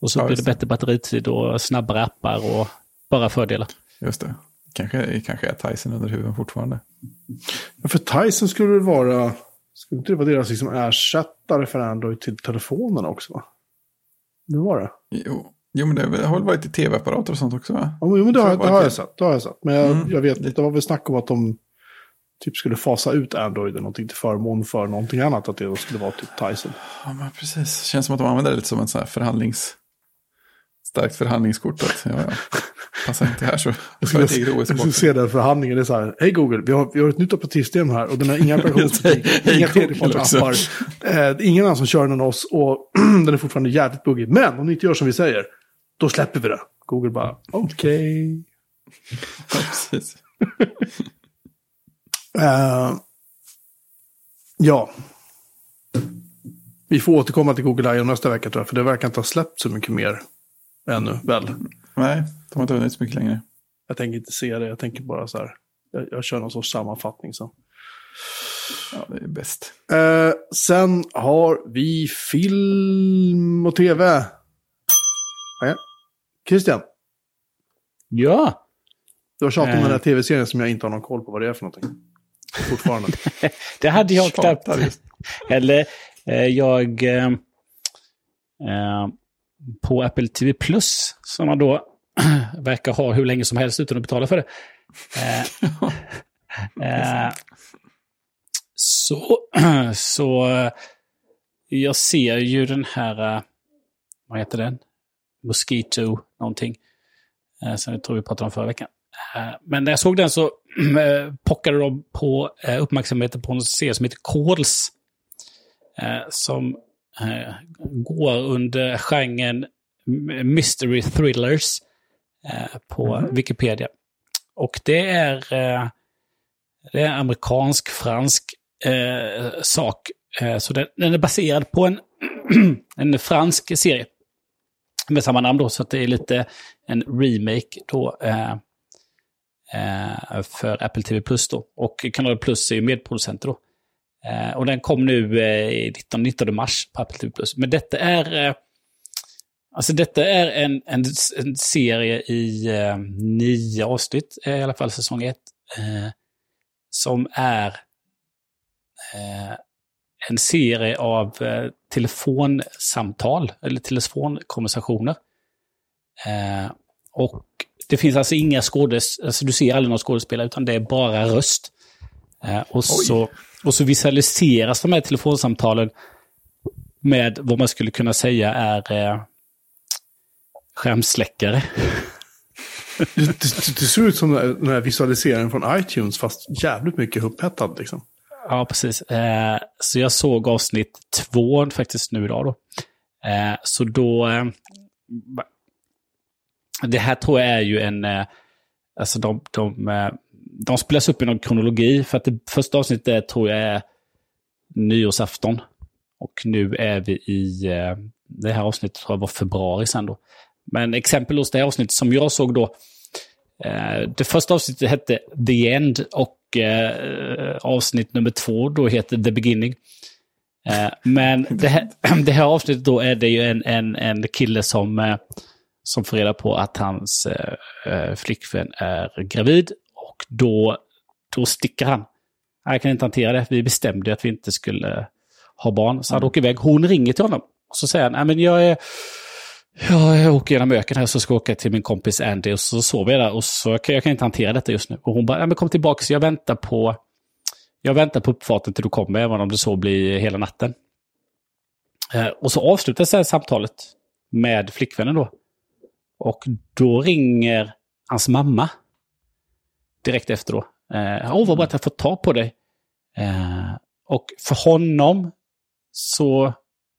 Och så Ja, blir det bättre batteritid och snabbare appar och bara fördelar. Just det. Kanske, kanske är Tyson under huven fortfarande. Ja, för Tyson skulle det vara, skulle inte det vara deras liksom ersättare för Android till telefonerna också? Va? Det var det. Jo, jo men det har väl varit i tv-apparater och sånt också va? Ja, men, jo, men det, har, det har jag sett. Det har jag sett. Men jag, Mm. jag vet, det var väl snack om att de typ skulle fasa ut Android eller någonting till förmån för någonting annat. Att det då skulle vara typ Tyson. Ja, men precis. Känns som att de använder det lite som en sån här förhandlings... Starkt förhandlingskort. Att, ja, ja. Passar inte här så Jag skulle, jag skulle se den förhandlingen. Det är så här, hej Google, vi har, vi har ett nytt operativsystem här och den har inga operationssystem, Hej inga tredjepartsappar. Eh, det ingen annan som kör den än oss och den är fortfarande jävligt buggig. Men om ni inte gör som vi säger, då släpper vi det. Google bara, okej. Ja, precis. Eh, ja. Vi får återkomma till Google I.O. nästa vecka tror jag, för det verkar inte ha släppt så mycket mer ännu, väl? Nej, de har inte hunnit så mycket längre. Jag tänker inte se det, jag tänker bara så här, jag, jag kör någon sorts sammanfattning sen. Ja, det är bäst. Eh, sen har vi film och tv. Christian, Ja, du har tjatat om Eh. den här tv-serien som jag inte har någon koll på vad det är för någonting. Fortfarande. det hade jag knappt. Eller eh, jag... Eh, eh, på Apple TV Plus, som man då verkar ha hur länge som helst utan att betala för det. Eh, eh, så, så eh, jag ser ju den här, vad heter den? Mosquito någonting. Som jag tror vi pratade om förra veckan. Eh, Men när jag såg den så eh, pockade de på eh, uppmärksamheten på en serie som heter Calls. Som går under genren mystery thrillers på Wikipedia. Och det är, det är amerikansk-fransk sak. Så den, den är baserad på en, en fransk serie med samma namn då, så att det är lite en remake då eh, Eh, för Apple TV Plus då. Och Kanal Plus är ju medproducenter då. Eh, och den kom nu eh, 19, 19 mars på Apple TV Plus. Men detta är eh, Alltså detta är en, en, en serie i eh, nio avsnitt, i alla fall säsong ett, eh, som är eh, en serie av eh, telefonsamtal, eller telefonkonversationer. Eh, och det finns alltså inga skådes, alltså du ser aldrig någon skådespelare, utan det är bara röst. Eh, och, så, och så visualiseras de här telefonsamtalen med vad man skulle kunna säga är eh, skärmsläckare. Det, det, det ser ut som den här visualiseringen från iTunes, fast jävligt mycket upphettad liksom. Ja, precis. Eh, så jag såg avsnitt två faktiskt nu idag då. Eh, så då... Eh, det här tror jag är ju en... Eh, alltså de, de, eh, de spelas upp i någon kronologi. För att det första avsnittet är, tror jag är nyårsafton. Och nu är vi i... Eh, det här avsnittet tror jag var februari sen då. Men exempel hos det här avsnittet som jag såg då. Det första avsnittet hette The End och avsnitt nummer två då heter The Beginning. Men det här, det här avsnittet då är det ju en, en, en kille som, eh, som får reda på att hans eh, eh, flickvän är gravid. Och då, då sticker han. Jag kan inte hantera det. Vi bestämde att vi inte skulle ha barn. Så han åker iväg. Hon ringer till honom. Och så säger han, "Nej, men jag är... Ja, jag åker genom öken här så ska jag åka till min kompis Andy och så sover jag där och så jag kan jag kan inte hantera detta just nu. Och hon bara, ja, men kom tillbaka så jag väntar på jag väntar på uppfarten till du kommer, även om det så blir hela natten. Eh, och så avslutas det här samtalet med flickvännen då. Och då ringer hans mamma direkt efter då. Eh, Åh, vad bra att jag fått ta på dig. Eh, och för honom så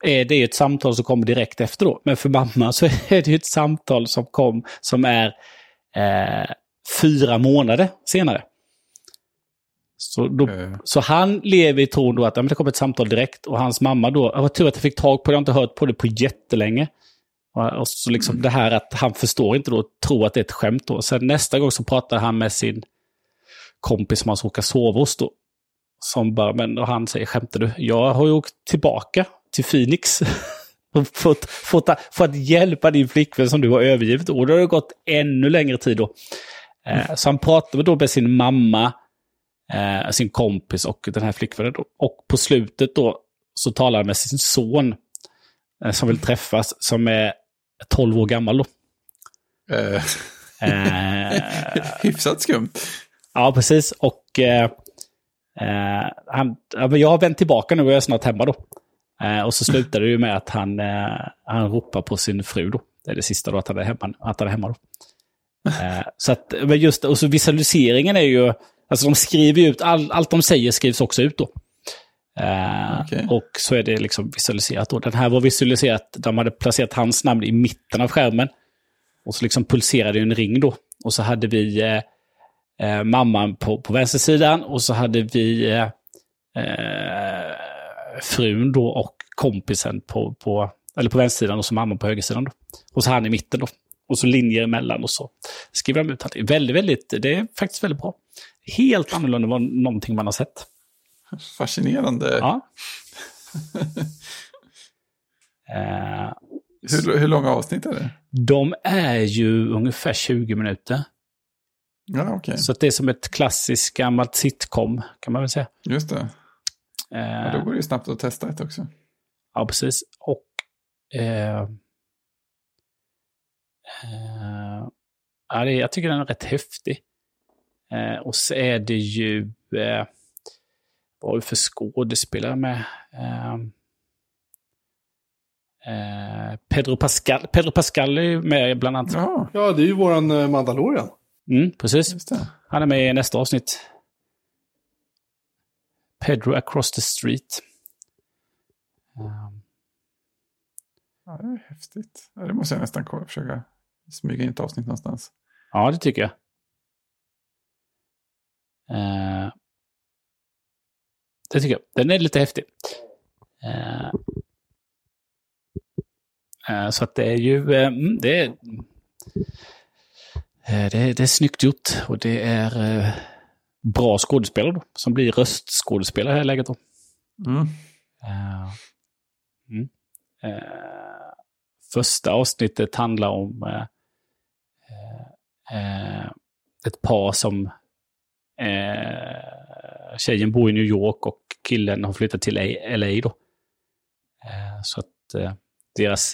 är det ett samtal som kommer direkt efter då. Men för mamma så är det ju ett samtal som kom som är eh, fyra månader senare. Så, då, Eh. så han lever i tron då att ja, men det kommer ett samtal direkt och hans mamma då, jag var tur att jag fick tag på det, jag har inte hört på det på jättelänge. Och så liksom det här att han förstår inte då, tror att det är ett skämt då. Sen nästa gång så pratar han med sin kompis som han ska åka sova hos då. Som bara, men och han säger, skämtar du? Jag har ju åkt tillbaka till Phoenix. fått, fått, för att hjälpa din flickvän som du har övergivit. Och då har det gått ännu längre tid då. Eh, så han pratar då med sin mamma, eh, sin kompis och den här flickvännen. Då. Och på slutet då så talar han med sin son eh, som vill träffas, som är 12 år gammal då. Eh, Eh, hyfsat skumt. Ja, precis. Och eh, eh, han, jag har vänt tillbaka nu och jag är snart hemma då. Eh, och så slutar det ju med att han, eh, han ropar på sin fru då. Det är det sista då, att han är hemma, att han är hemma då. Så att, men just och så visualiseringen är ju, alltså de skriver ju ut, all, allt de säger skrivs också ut då. Eh, Okej. Och så är det liksom visualiserat då. Den här var visualiserat, de hade placerat hans namn i mitten av skärmen. Och så liksom pulserade en ring då. Och så hade vi eh, eh, mamman på, på vänstersidan och så hade vi eh, eh, frun då och kompisen på, på, eller på vänstersidan och så mamman på högersidan. Då. Och så han i mitten då. Och så linjer emellan och så skriver de ut allting. Väldigt, väldigt, det är faktiskt väldigt bra. Helt annorlunda än någonting man har sett. Fascinerande. Ja. eh, Hur, hur långa avsnitt är det? de är ju ungefär 20 minuter. Ja, okej. Så det är som ett klassiskt gammalt sitcom, kan man väl säga. Just det. Ja, Eh, då går det ju snabbt att testa ett också. Ja, precis. Och... Eh, eh, ja, det, jag tycker den är rätt häftig. Eh, och så är det ju... Eh, vad är det för skådespelare med? Eh, eh, Pedro Pascal. Pedro Pascal är med bland annat. Ja, Ja, det är ju våran eh, Mandalorian. Mm, precis. Han är med i nästa avsnitt. Pedro across the street. Um, Ja, det är häftigt. Ja, det måste jag nästan kolla, försöka smyga in ett avsnitt någonstans. ja, det tycker jag. Eh, det tycker jag. Den är lite häftig. Eh, eh, så att det är ju... eh, mm, det, är, det, är, det är snyggt gjort och det är bra skådespelare då, som blir röstskådespelare i det här läget. Då. Mm. Mm. Första avsnittet handlar om ett par som eh, tjejen bor i New York och killen har flyttat till LA. Då. Eh, så att eh, deras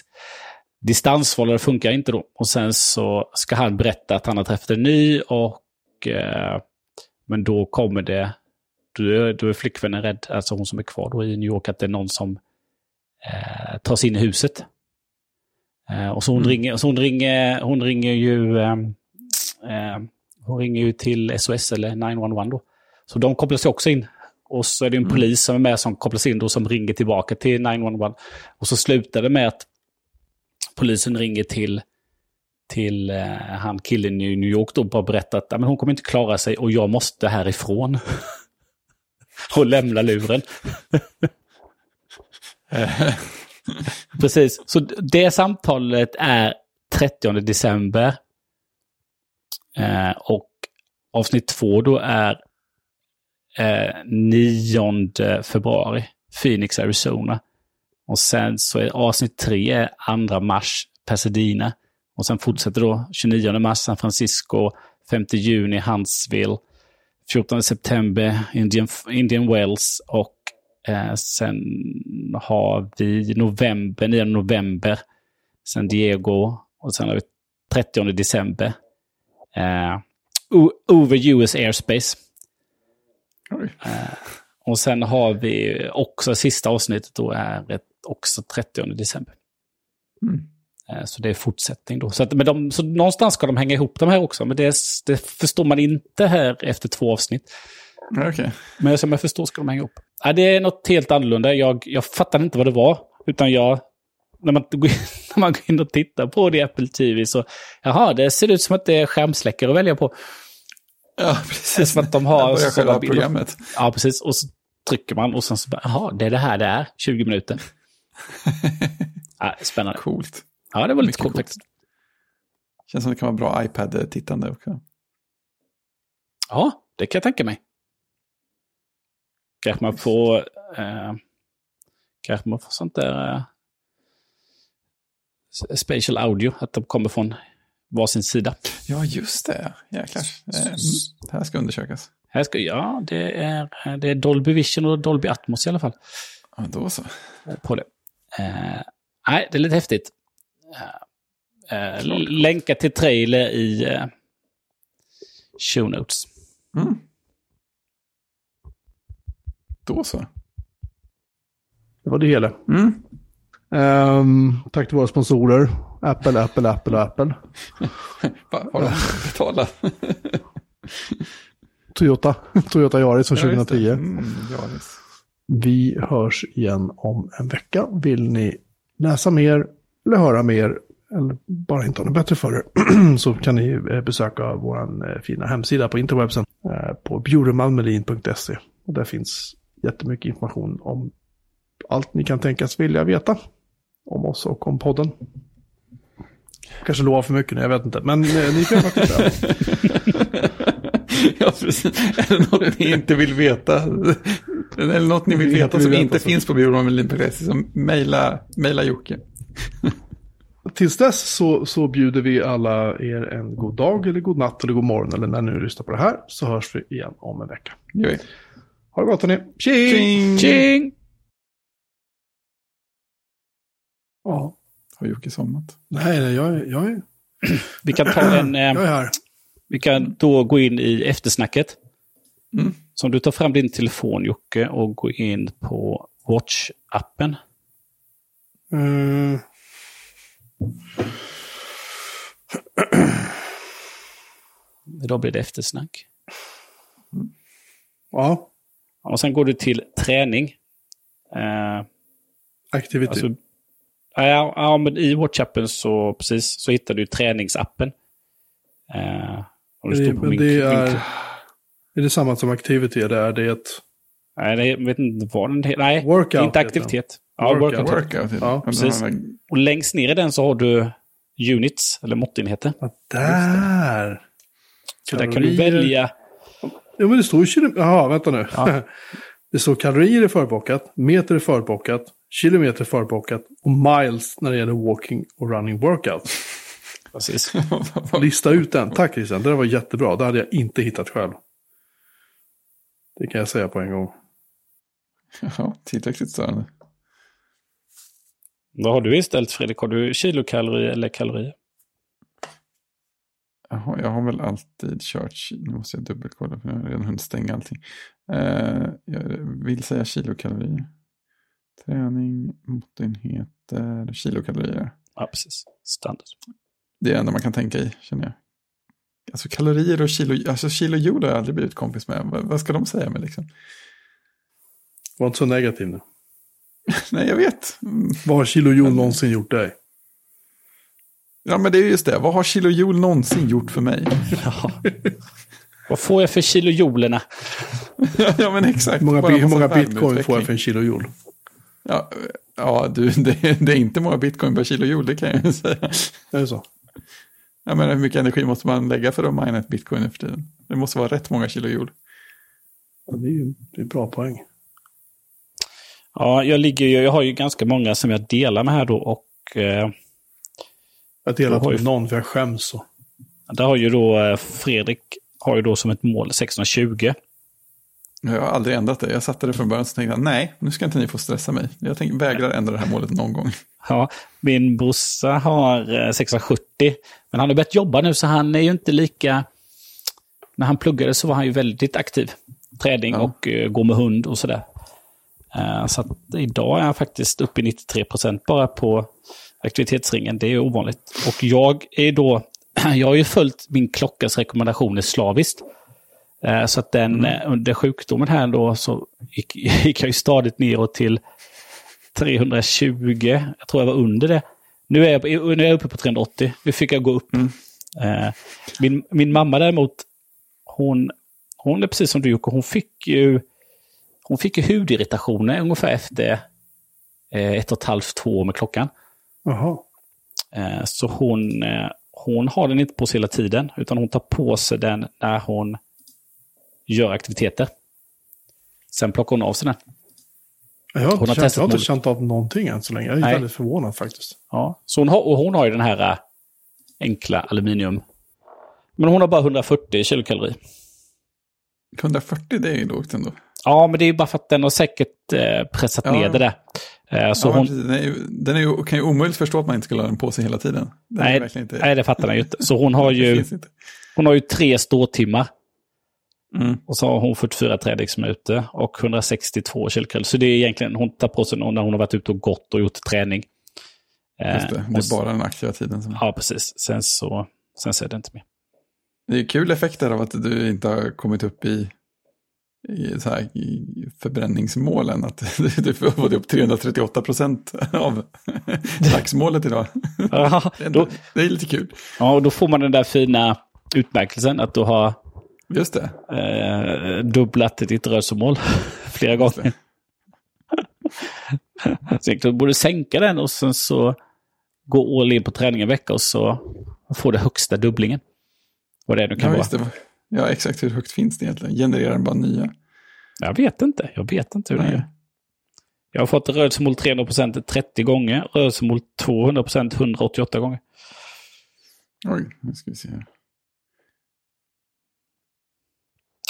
distansförhållande funkar inte då. Och sen så ska han berätta att han har träffat en ny och eh, men då kommer det då är, då är flickvännen rädd, alltså hon som är kvar då i New York, att det är någon som eh, tar sig in i huset. Eh, och så hon, Mm. ringer, så hon, ringer, hon ringer ju ehm, eh, hon ringer ju till SOS eller 911 då. Så de kopplas ju också in. Och så är det en Mm. polis som är med som kopplas in då som ringer tillbaka till 911. Och så slutar det med att polisen ringer till, till eh, han killen i New York då och berättar att "Ja, men hon kommer inte klara sig och jag måste härifrån. och lämna luren. Precis, så det samtalet är 30 december. Eh, och avsnitt två då är eh, 9 februari, Phoenix, Arizona. Och sen så är avsnitt tre är 2 mars, Pasadena. Och sen fortsätter då 29 mars, San Francisco, 5 juni, Huntsville, 14 september, Indian, Indian Wells och eh, sen har vi november, 9 november, San Diego och sen har vi 30 december. Eh, over US airspace. oj. Och sen har vi också sista avsnittet då är ett, också 30 december. Mm. Eh, Så det är fortsättning då. Så, att, men de, så någonstans ska de hänga ihop de här också. Men det, det förstår man inte här efter två avsnitt. Okej. Men som jag förstår ska de hänga ihop. Ja, det är något helt annorlunda. Jag, jag fattade inte vad det var. Utan jag, när man, går in, när man går in och tittar på det i Apple TV så, jaha, det ser ut som att det är skärmsläckare att välja på. Ja, precis. Som att de har sådana själva programmet. Ja, precis. Och så trycker man och sen så bara, jaha, det är det här det är. 20 minuter. ja, spännande. Coolt. Ja, det var lite coolt coolt. faktiskt. Känns som det kan vara bra iPad-tittande också. Ja, det kan jag tänka mig. Kanske man får... Eh, kanske man får sånt där... Spatial audio, att de kommer från varsin sida. Ja, just det. Jäklar. Eh, mm. Det här ska undersökas. Här ska, ja, det är, det är Dolby Vision och Dolby Atmos i alla fall Ja, då så. på det. Eh, nej, det är lite häftigt. Eh, eh, länka till trailer i eh, show notes. Mm. Då så. Det var det hela. Mm. Ehm, tack till våra sponsorer. Apple, Apple, Apple och Apple. Va, har de betalat? Toyota. Toyota Yaris från Ja, just det. 2010. Mm, Yaris. Vi hörs igen om en vecka. Vill ni läsa mer eller höra mer eller bara inte ha något bättre för er så kan ni eh, besöka vår fina hemsida på interwebsen eh, på bjuremalmelin.se. Där finns jättemycket information om allt ni kan tänkas vilja veta om oss och om podden. Kanske lovar för mycket nu, jag vet inte. Men eh, ni kan gärna titta. ja, precis. Är det något ni inte vill veta? Eller något ni vill Inte veta vill som veta, inte så. finns på bjurmanmelin.se, så mejla, mejla Jocke. Tills dess så, så bjuder vi alla er en god dag eller god natt eller god morgon eller när ni lyssnar på det här så hörs vi igen om en vecka. Gör vi. Ha det gott hörni. Tjing! Tjing! Tjing! Ja. Har Jocke somnat? Nej, nej, jag, är- jag, är, Vi kan ta en... Eh, jag är här. Vi kan då gå in i eftersnacket. Mm. Så om du tar fram din telefon Jocke och går in på Watch-appen. Mm. Idag blir det eftersnack. Ja, Och sen går du till träning. Eh, activity. alltså, ja, ja, men i WhatsAppen så, precis, så hittar du träningsappen. Eh, och det Det- men min, det min, är- är det samma som activity eller är det ett... Nej, det, jag vet inte vad den heter. Nej, Workout det är inte aktivitet. Ja, Workout. workout. Workout. Ja, precis. Och längst ner i den så har du units, eller måttenheter. Ja, där! Så där kan du välja. Ja, men det står ju. Jaha, vänta nu. Ja. det står kalorier är förbockat, meter är förbockat, kilometer förbockat och miles när det gäller walking och running workout. Precis. Lista ut den. Tack Christian, det var jättebra. Det hade jag inte hittat själv. Det kan jag säga på en gång. ja, tillräckligt störande. Vad har du istället Fredrik? Har du kilokalorier eller kalorier? Jaha, jag har väl alltid kört, nu måste jag dubbelkolla för jag har redan hunnit stänga allting. Eh, jag vill säga kilokalorier. Träning, måttenheter, kilokalorier. Ja, precis. Standard. Det är det enda man kan tänka i, känner jag. Alltså kalorier och kilo, alltså kilojoule har jag aldrig blivit kompis med. Vad, vad ska de säga med liksom? Var inte så negativ nu. Nej, jag vet. Mm. Vad har kilojoule någonsin gjort dig? Ja, men det är just det. Vad har kilojoule någonsin gjort för mig? Vad får jag för kilojoulerna? ja, men exakt. Hur många, hur bitcoin får jag för en kilojoule? Ja, ja du, det, det är inte många bitcoin per kilojoule, det kan jag säga. Är det så? Jag menar, hur mycket energi måste man lägga för att mina ett bitcoin nu för tiden? Det måste vara rätt många kilojoule. Ja, det är ju det är bra poäng. Ja, jag, ligger ju, jag har ju ganska många som jag delar med här då och eh, Jag delar inte ju- med någon för jag skäms så. där har ju då eh, Fredrik har ju då som ett mål 620. Jag har aldrig ändrat det. Jag satte det från början så tänkte jag, nej, nu ska inte ni få stressa mig. Jag tänker, vägrar ändra det här målet någon gång. Ja, min brorsa har eh, 670. Men han har börjat jobba nu så han är ju inte lika... När han pluggade så var han ju väldigt aktiv. Träning Ja. och uh, gå med hund och sådär. Eh, så att idag är han faktiskt uppe i 93 procent bara på aktivitetsringen. Det är ovanligt. Och jag är då... Jag har ju följt min klockas rekommendationer slaviskt. Eh, Så att den, eh, under sjukdomen här då så gick, gick jag ju stadigt neråt till 320. Jag tror jag var under det. Nu är jag, nu är jag uppe på 380. Nu fick jag gå upp. Eh, Min, min mamma däremot, hon, hon är precis som du Jocke, hon fick ju, hon fick ju hudirritationer ungefär efter ett och ett halvt, två år med klockan. Jaha. Så hon, hon har den inte på sig hela tiden, utan hon tar på sig den när hon gör aktiviteter. Sen plockar hon av sig den. Jag har, Hon har känt, jag har inte känt av någonting än så länge. Jag är Nej. väldigt förvånad faktiskt. Ja. Så hon har, och hon har ju den här äh, enkla aluminium. Men hon har bara 140 kilokalorier. 140, det är ju lågt ändå. Ja, men det är ju bara för att den har säkert eh, pressat Ja. ner det där. Eh, så ja, hon, den är ju, den är ju, kan ju omöjligt förstå att man inte skulle ha den på sig hela tiden. Den är nej, verkligen inte, nej, det fattar man ju inte. Så hon har ju, hon har ju tre ståtimmar. Mm. Och så har hon 44 träningsminuter och 162 kilokalorier. Så det är egentligen, hon tar på sig när hon har varit ute och gått och gjort träning. Eh, Just det, det är så- bara den aktiva tiden som... Ja, precis. Sen så, sen så är det inte mer. Det är kul effekter av att du inte har kommit upp i, i, så här, i förbränningsmålen. Att du får fått upp 338 procent av dagsmålet idag. Är, då, det är lite kul. ja, och då får man den där fina utmärkelsen att du har Just det. eh, dubblat ditt rörelsemål flera gånger. så egentligen borde sänka den och sen så gå all in på träning en vecka och så får du högsta dubblingen. Vad det nu kan Ja, vara. det. Ja, exakt hur högt finns det egentligen? Genererar den bara nya? Jag vet inte. Jag vet inte hur det Nej. är. Jag har fått rörelsemål 300% 30 gånger, rörelsemål 200% 188 gånger. Oj, nu ska vi se här.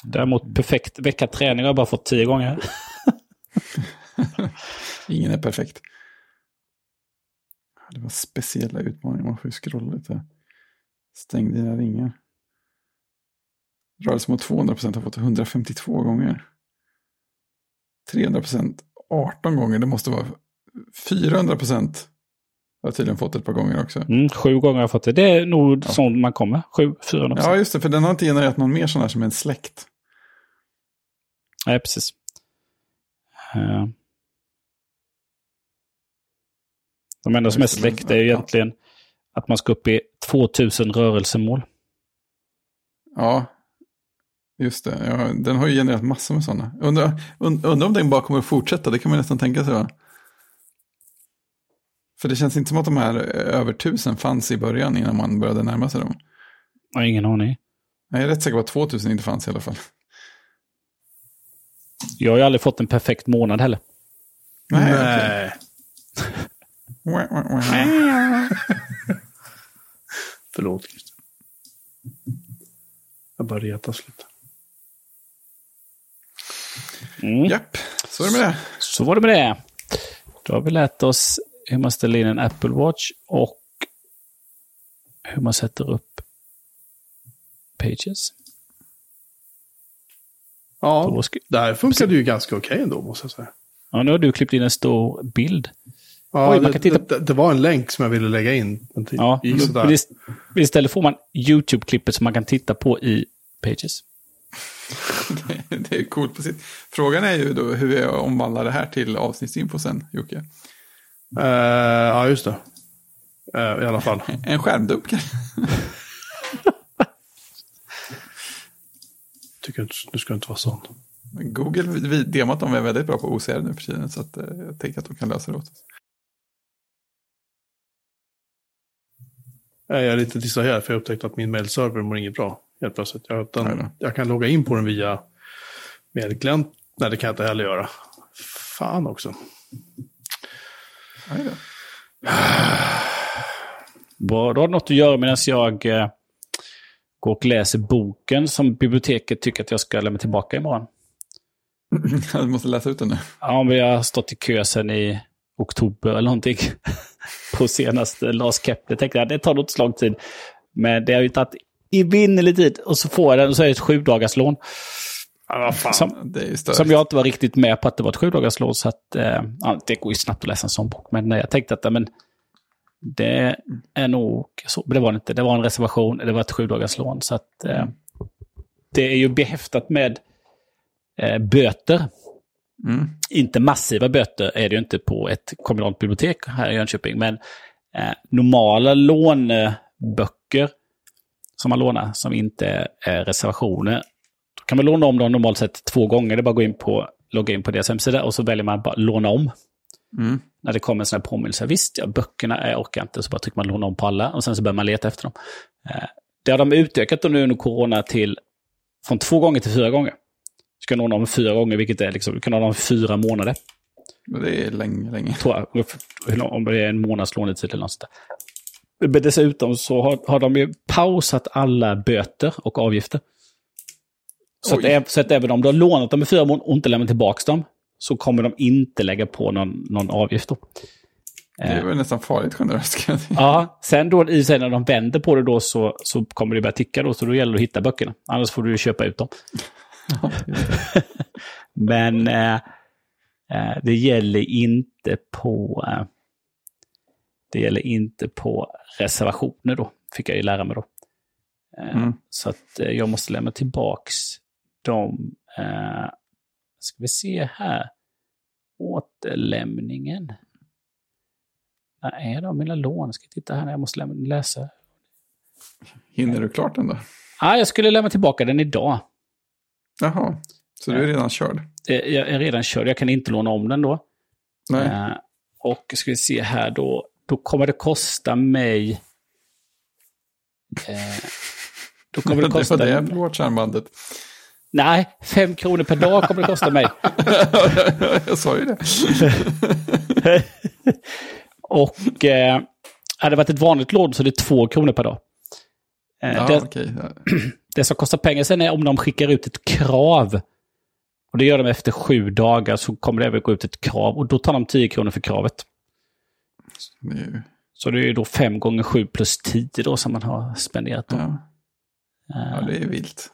Däremot perfekt vecka träning har jag bara fått 10 gånger. Ingen är perfekt. Det var speciella utmaningar. Man får ju scrolla lite. Stäng dina ringar. Rörelse mot 200 procent har fått 152 gånger. 300 procent 18 gånger. Det måste vara 400 procent Jag har tydligen fått ett par gånger också. Mm, sju gånger har jag fått det. Det är nog ja. sånt man kommer. Sju, fyra något. Ja, just det. För den har inte genererat någon mer sån här som en släkt. Nej, precis. Uh. De enda som är släkt är egentligen att man ska upp i 2000 rörelsemål. Ja, just det. Ja, den har ju genererat massor med sådana. Undrar, undrar om den bara kommer att fortsätta, det kan man nästan tänka sig va? För det känns inte som att de här över tusen fanns i början innan man började närma sig dem. Jag har ingen aning. Jag är rätt säker på att 2000 inte fanns i alla fall. Jag har ju aldrig fått en perfekt månad heller. Nej. Nej. Förlåt, Christer. Jag bara retas lite. Mm. Japp, så var det med det. Så var det med det. Då har vi lärt oss hur man ställer in en Apple Watch och hur man sätter upp Pages. Ja, det här funkade ju ganska okej okay ändå, måste jag säga. Ja, nu har du klippt in en stor bild. Ja, Oj, det, titta... det, det, var en länk som jag ville lägga in. Ja, istället får man YouTube-klippet som man kan titta på i Pages. det, det är coolt på sitt. Frågan är ju då hur jag omvandlar det här till avsnittsinfo sen, Jocke. Uh, ja, just det. Uh, I alla fall. en skärmdump Tycker inte, du ska inte vara sån. Google demat de är väldigt bra på OCR nu för tiden så att, uh, jag tänker att de kan lösa det åt oss. Jag är lite distraherad för jag upptäckte att min mailserver mår inget bra. Helt plötsligt. Jag, den, jag kan logga in på den via mailklient. Nej, det kan jag inte heller göra. Fan också. Bra, då har något att göra medan jag eh, går och läser boken som biblioteket tycker att jag ska lämna tillbaka imorgon. Du måste läsa ut den nu. Ja, men jag har stått i kö sedan i oktober eller någonting. på senaste Lars Kepler. Tänkte jag det tar nog inte lång tid. Men det har ju tagit evinnerlig tid och så får jag den och så är det ett sju dagars lån. Ja, fan, som, som jag inte var riktigt med på att det var ett sju dagars lån. Så att, eh, det går ju snabbt att läsa en sån bok. Men jag tänkte att men, det är nog så. Men det var det inte. Det var en reservation. Det var ett sju dagars lån. Så att, eh, det är ju behäftat med eh, böter. Mm. Inte massiva böter är det ju inte på ett kommunalt bibliotek här i Jönköping. Men eh, normala låneböcker som man lånar, som inte är reservationer. Då kan man låna om dem normalt sett två gånger. Det är bara att gå in på, logga in på deras hemsida och så väljer man bara låna om. Mm. När det kommer en sån här påminnelse. Visst, ja, böckerna är orkar inte, så bara trycker man låna om på alla och sen så börjar man leta efter dem. Eh, det har de utökat nu under corona till från två gånger till fyra gånger. Du kan låna om fyra gånger, vilket är liksom, du kan låna om fyra månader. Det är länge, länge. Tror jag, om det är en månads lånetid eller något sånt men dessutom så har, har de ju pausat alla böter och avgifter. Så att, så att, även om du har lånat dem i fyra månader och inte lämnat tillbaka dem, så kommer de inte lägga på någon, någon avgift. Då. Det är väl nästan farligt generöst. Ja, sen då i sig när de vänder på det då så, så kommer det börja ticka då, så då gäller det att hitta böckerna. Annars får du köpa ut dem. Men eh, eh, det gäller inte på... Eh, det gäller inte på reservationer då, fick jag ju lära mig då. Eh, mm. Så att jag måste lämna tillbaks de, eh, ska vi se här, återlämningen. När är de mina lån? Ska jag titta här när jag måste läsa. Hinner du klart den då? Ja, jag skulle lämna tillbaka den idag. Jaha, så du är redan körd? Jag är redan körd, jag kan inte låna om den då. Nej. Och ska vi se här då, då kommer det kosta mig... Eh, då kommer det kosta... Det var det Watch-armbandet. Nej, fem kronor per dag kommer det kosta mig. jag sa ju det. och eh, hade det varit ett vanligt lån så är det två kronor per dag. Eh, ja, det, okay. det som kostar pengar sen är om de skickar ut ett krav. Och det gör de efter sju dagar så kommer det även gå ut ett krav och då tar de tio kronor för kravet. Det Så det är då fem gånger sju plus tio då som man har spenderat. Då. Ja. ja, det är vilt.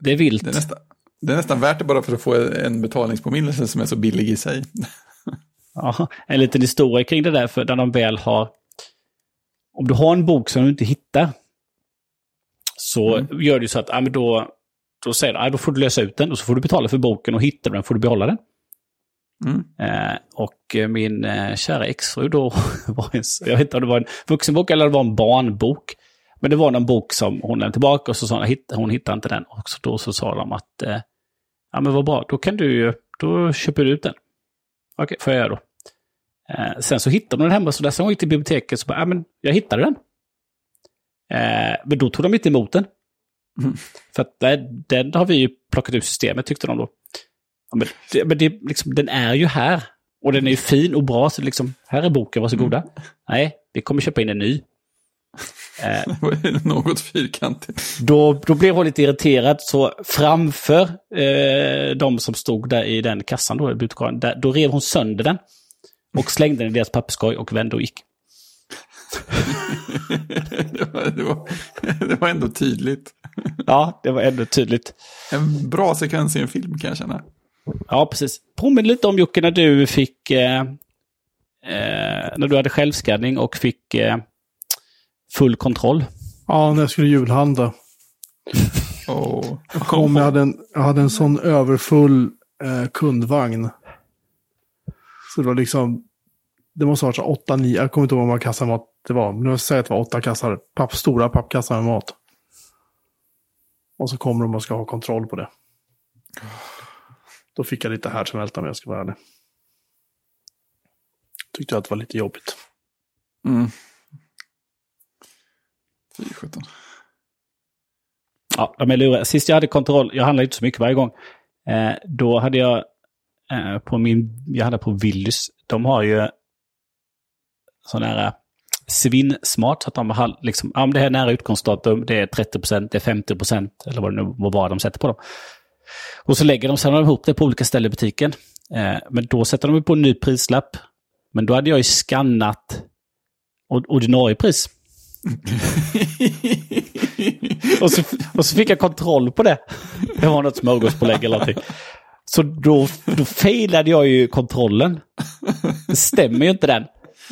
Det är vilt. Det är, nästan, det är nästan värt det bara för att få en betalningspåminnelse som är så billig i sig. Ja, en liten historia kring det där, för när de väl har om du har en bok som du inte hittar, så gör du så att, ja, men då, då säger du, ja, då får du lösa ut den och så får du betala för boken och hittar du den får du behålla den. Mm. Eh, och eh, min eh, kära exfru då var en, jag vet inte om det var en vuxenbok eller det var en barnbok. Men det var någon bok som hon lämnade tillbaka och så sa hon, hitt, hon hittade inte den. Och så, då så sa de att, eh, ja men vad bra, då kan du ju, då köper du ut den. Okej, får jag göra då. Eh, sen så hittade de den hemma, så nästa gång jag gick till biblioteket så bara, ja men jag hittade den. Eh, men då tog de inte emot den. Mm. För att den, den har vi ju plockat ur systemet tyckte de då. Ja, men det, men det, liksom, den är ju här. Och den är ju fin och bra, så liksom, här är boken, varsågoda. Nej, vi kommer köpa in en ny. Eh, Det var något fyrkantigt. då, då blev hon lite irriterad, så framför eh, de som stod där i den kassan, då, butikaren, där, då rev hon sönder den. Och slängde den i deras papperskorg och vände och gick. det, var, det, var, det var ändå tydligt. Ja, det var ändå tydligt. En bra sekvens i en film kan jag känna. Ja, precis. Påminner lite om Jocke när du fick... Eh, eh, när du hade självskanning och fick eh, full kontroll. Ja, när jag skulle julhandla. Oh. Kom, jag, hade en, jag hade en sån överfull eh, kundvagn. Så det var liksom, det måste ha varit så åtta, nio, jag kommer inte ihåg hur många kassar mat det var. Men jag säger att det var åtta kassar, papp, stora pappkassar med mat. Och så kommer de och ska ha kontroll på det. Då fick jag lite härdsmälta om jag ska vara ärlig. Tyckte jag att det var lite jobbigt. Mm. Fy sjutton. Ja, de är luriga. Sist jag hade kontroll, jag handlar inte så mycket varje gång. Eh, då hade jag eh, på min, jag hade på Willys, de har ju sån här eh, svinsmart, så att de har liksom, ja men det här är nära utgångsdatum, det är 30%, det är 50% eller vad det nu må vara de sätter på dem. Och så lägger de sedan ihop det på olika ställen i butiken. Eh, men då sätter de ju på en ny prislapp. Men då hade jag ju skannat ordinarie pris. och, så, och så fick jag kontroll på det. Det var något smörgåspålägg eller någonting. Så då, då failade jag ju kontrollen. Det stämmer ju inte den.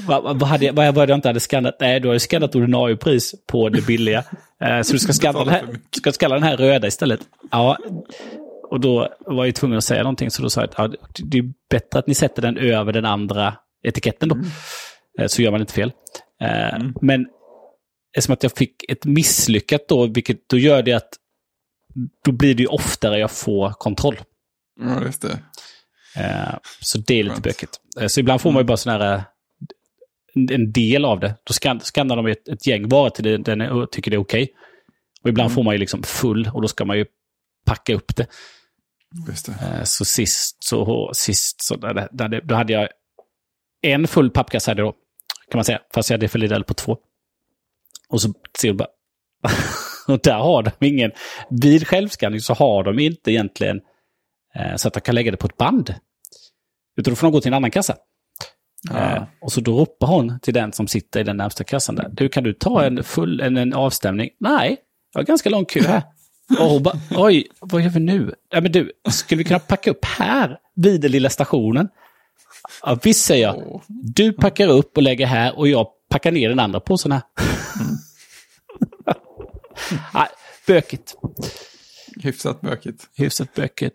Vad, vad, hade jag, vad jag inte hade skannat? Nej, du har ju skannat ordinarie pris på det billiga. Eh, så du ska skanna, den här, ska skanna den här röda istället. Ja, och då var jag tvungen att säga någonting, så då sa jag att ja, det är bättre att ni sätter den över den andra etiketten då. Eh, Så gör man inte fel. Eh, Men eftersom att jag fick ett misslyckat då, vilket då gör det att då blir det ju oftare jag får kontroll. Ja, just det. Eh, Så det är lite Skönt. bökigt. Eh, Så ibland får man ju bara sån här, eh, en- del av det. Då skan- skannar de ett, ett gäng varor till den är, tycker det är okej. Och ibland får man ju liksom full och då ska man ju packa upp det. Just det. Eh, Så sist så, sist så där, där, då hade jag en full pappkasse hade då, kan man säga. Fast jag hade fördelat på två. Och så ser du bara... och där har de ingen... Vid självskanning så har de inte egentligen eh, så att de kan lägga det på ett band. Utan då får de gå till en annan kassa. Eh, och så då ropar hon till den som sitter i den närmsta kassan där. Du, kan du ta en full en, en avstämning? Nej, jag har ganska lång kö här. Och hon bara, oj, vad gör vi nu? Ja, men du, skulle vi kunna packa upp här vid den lilla stationen? Ja, visst säger jag. Du packar upp och lägger här och jag packar ner den andra påsen här. Nej, bökigt. Hyfsat bökigt. Hyfsat bökigt.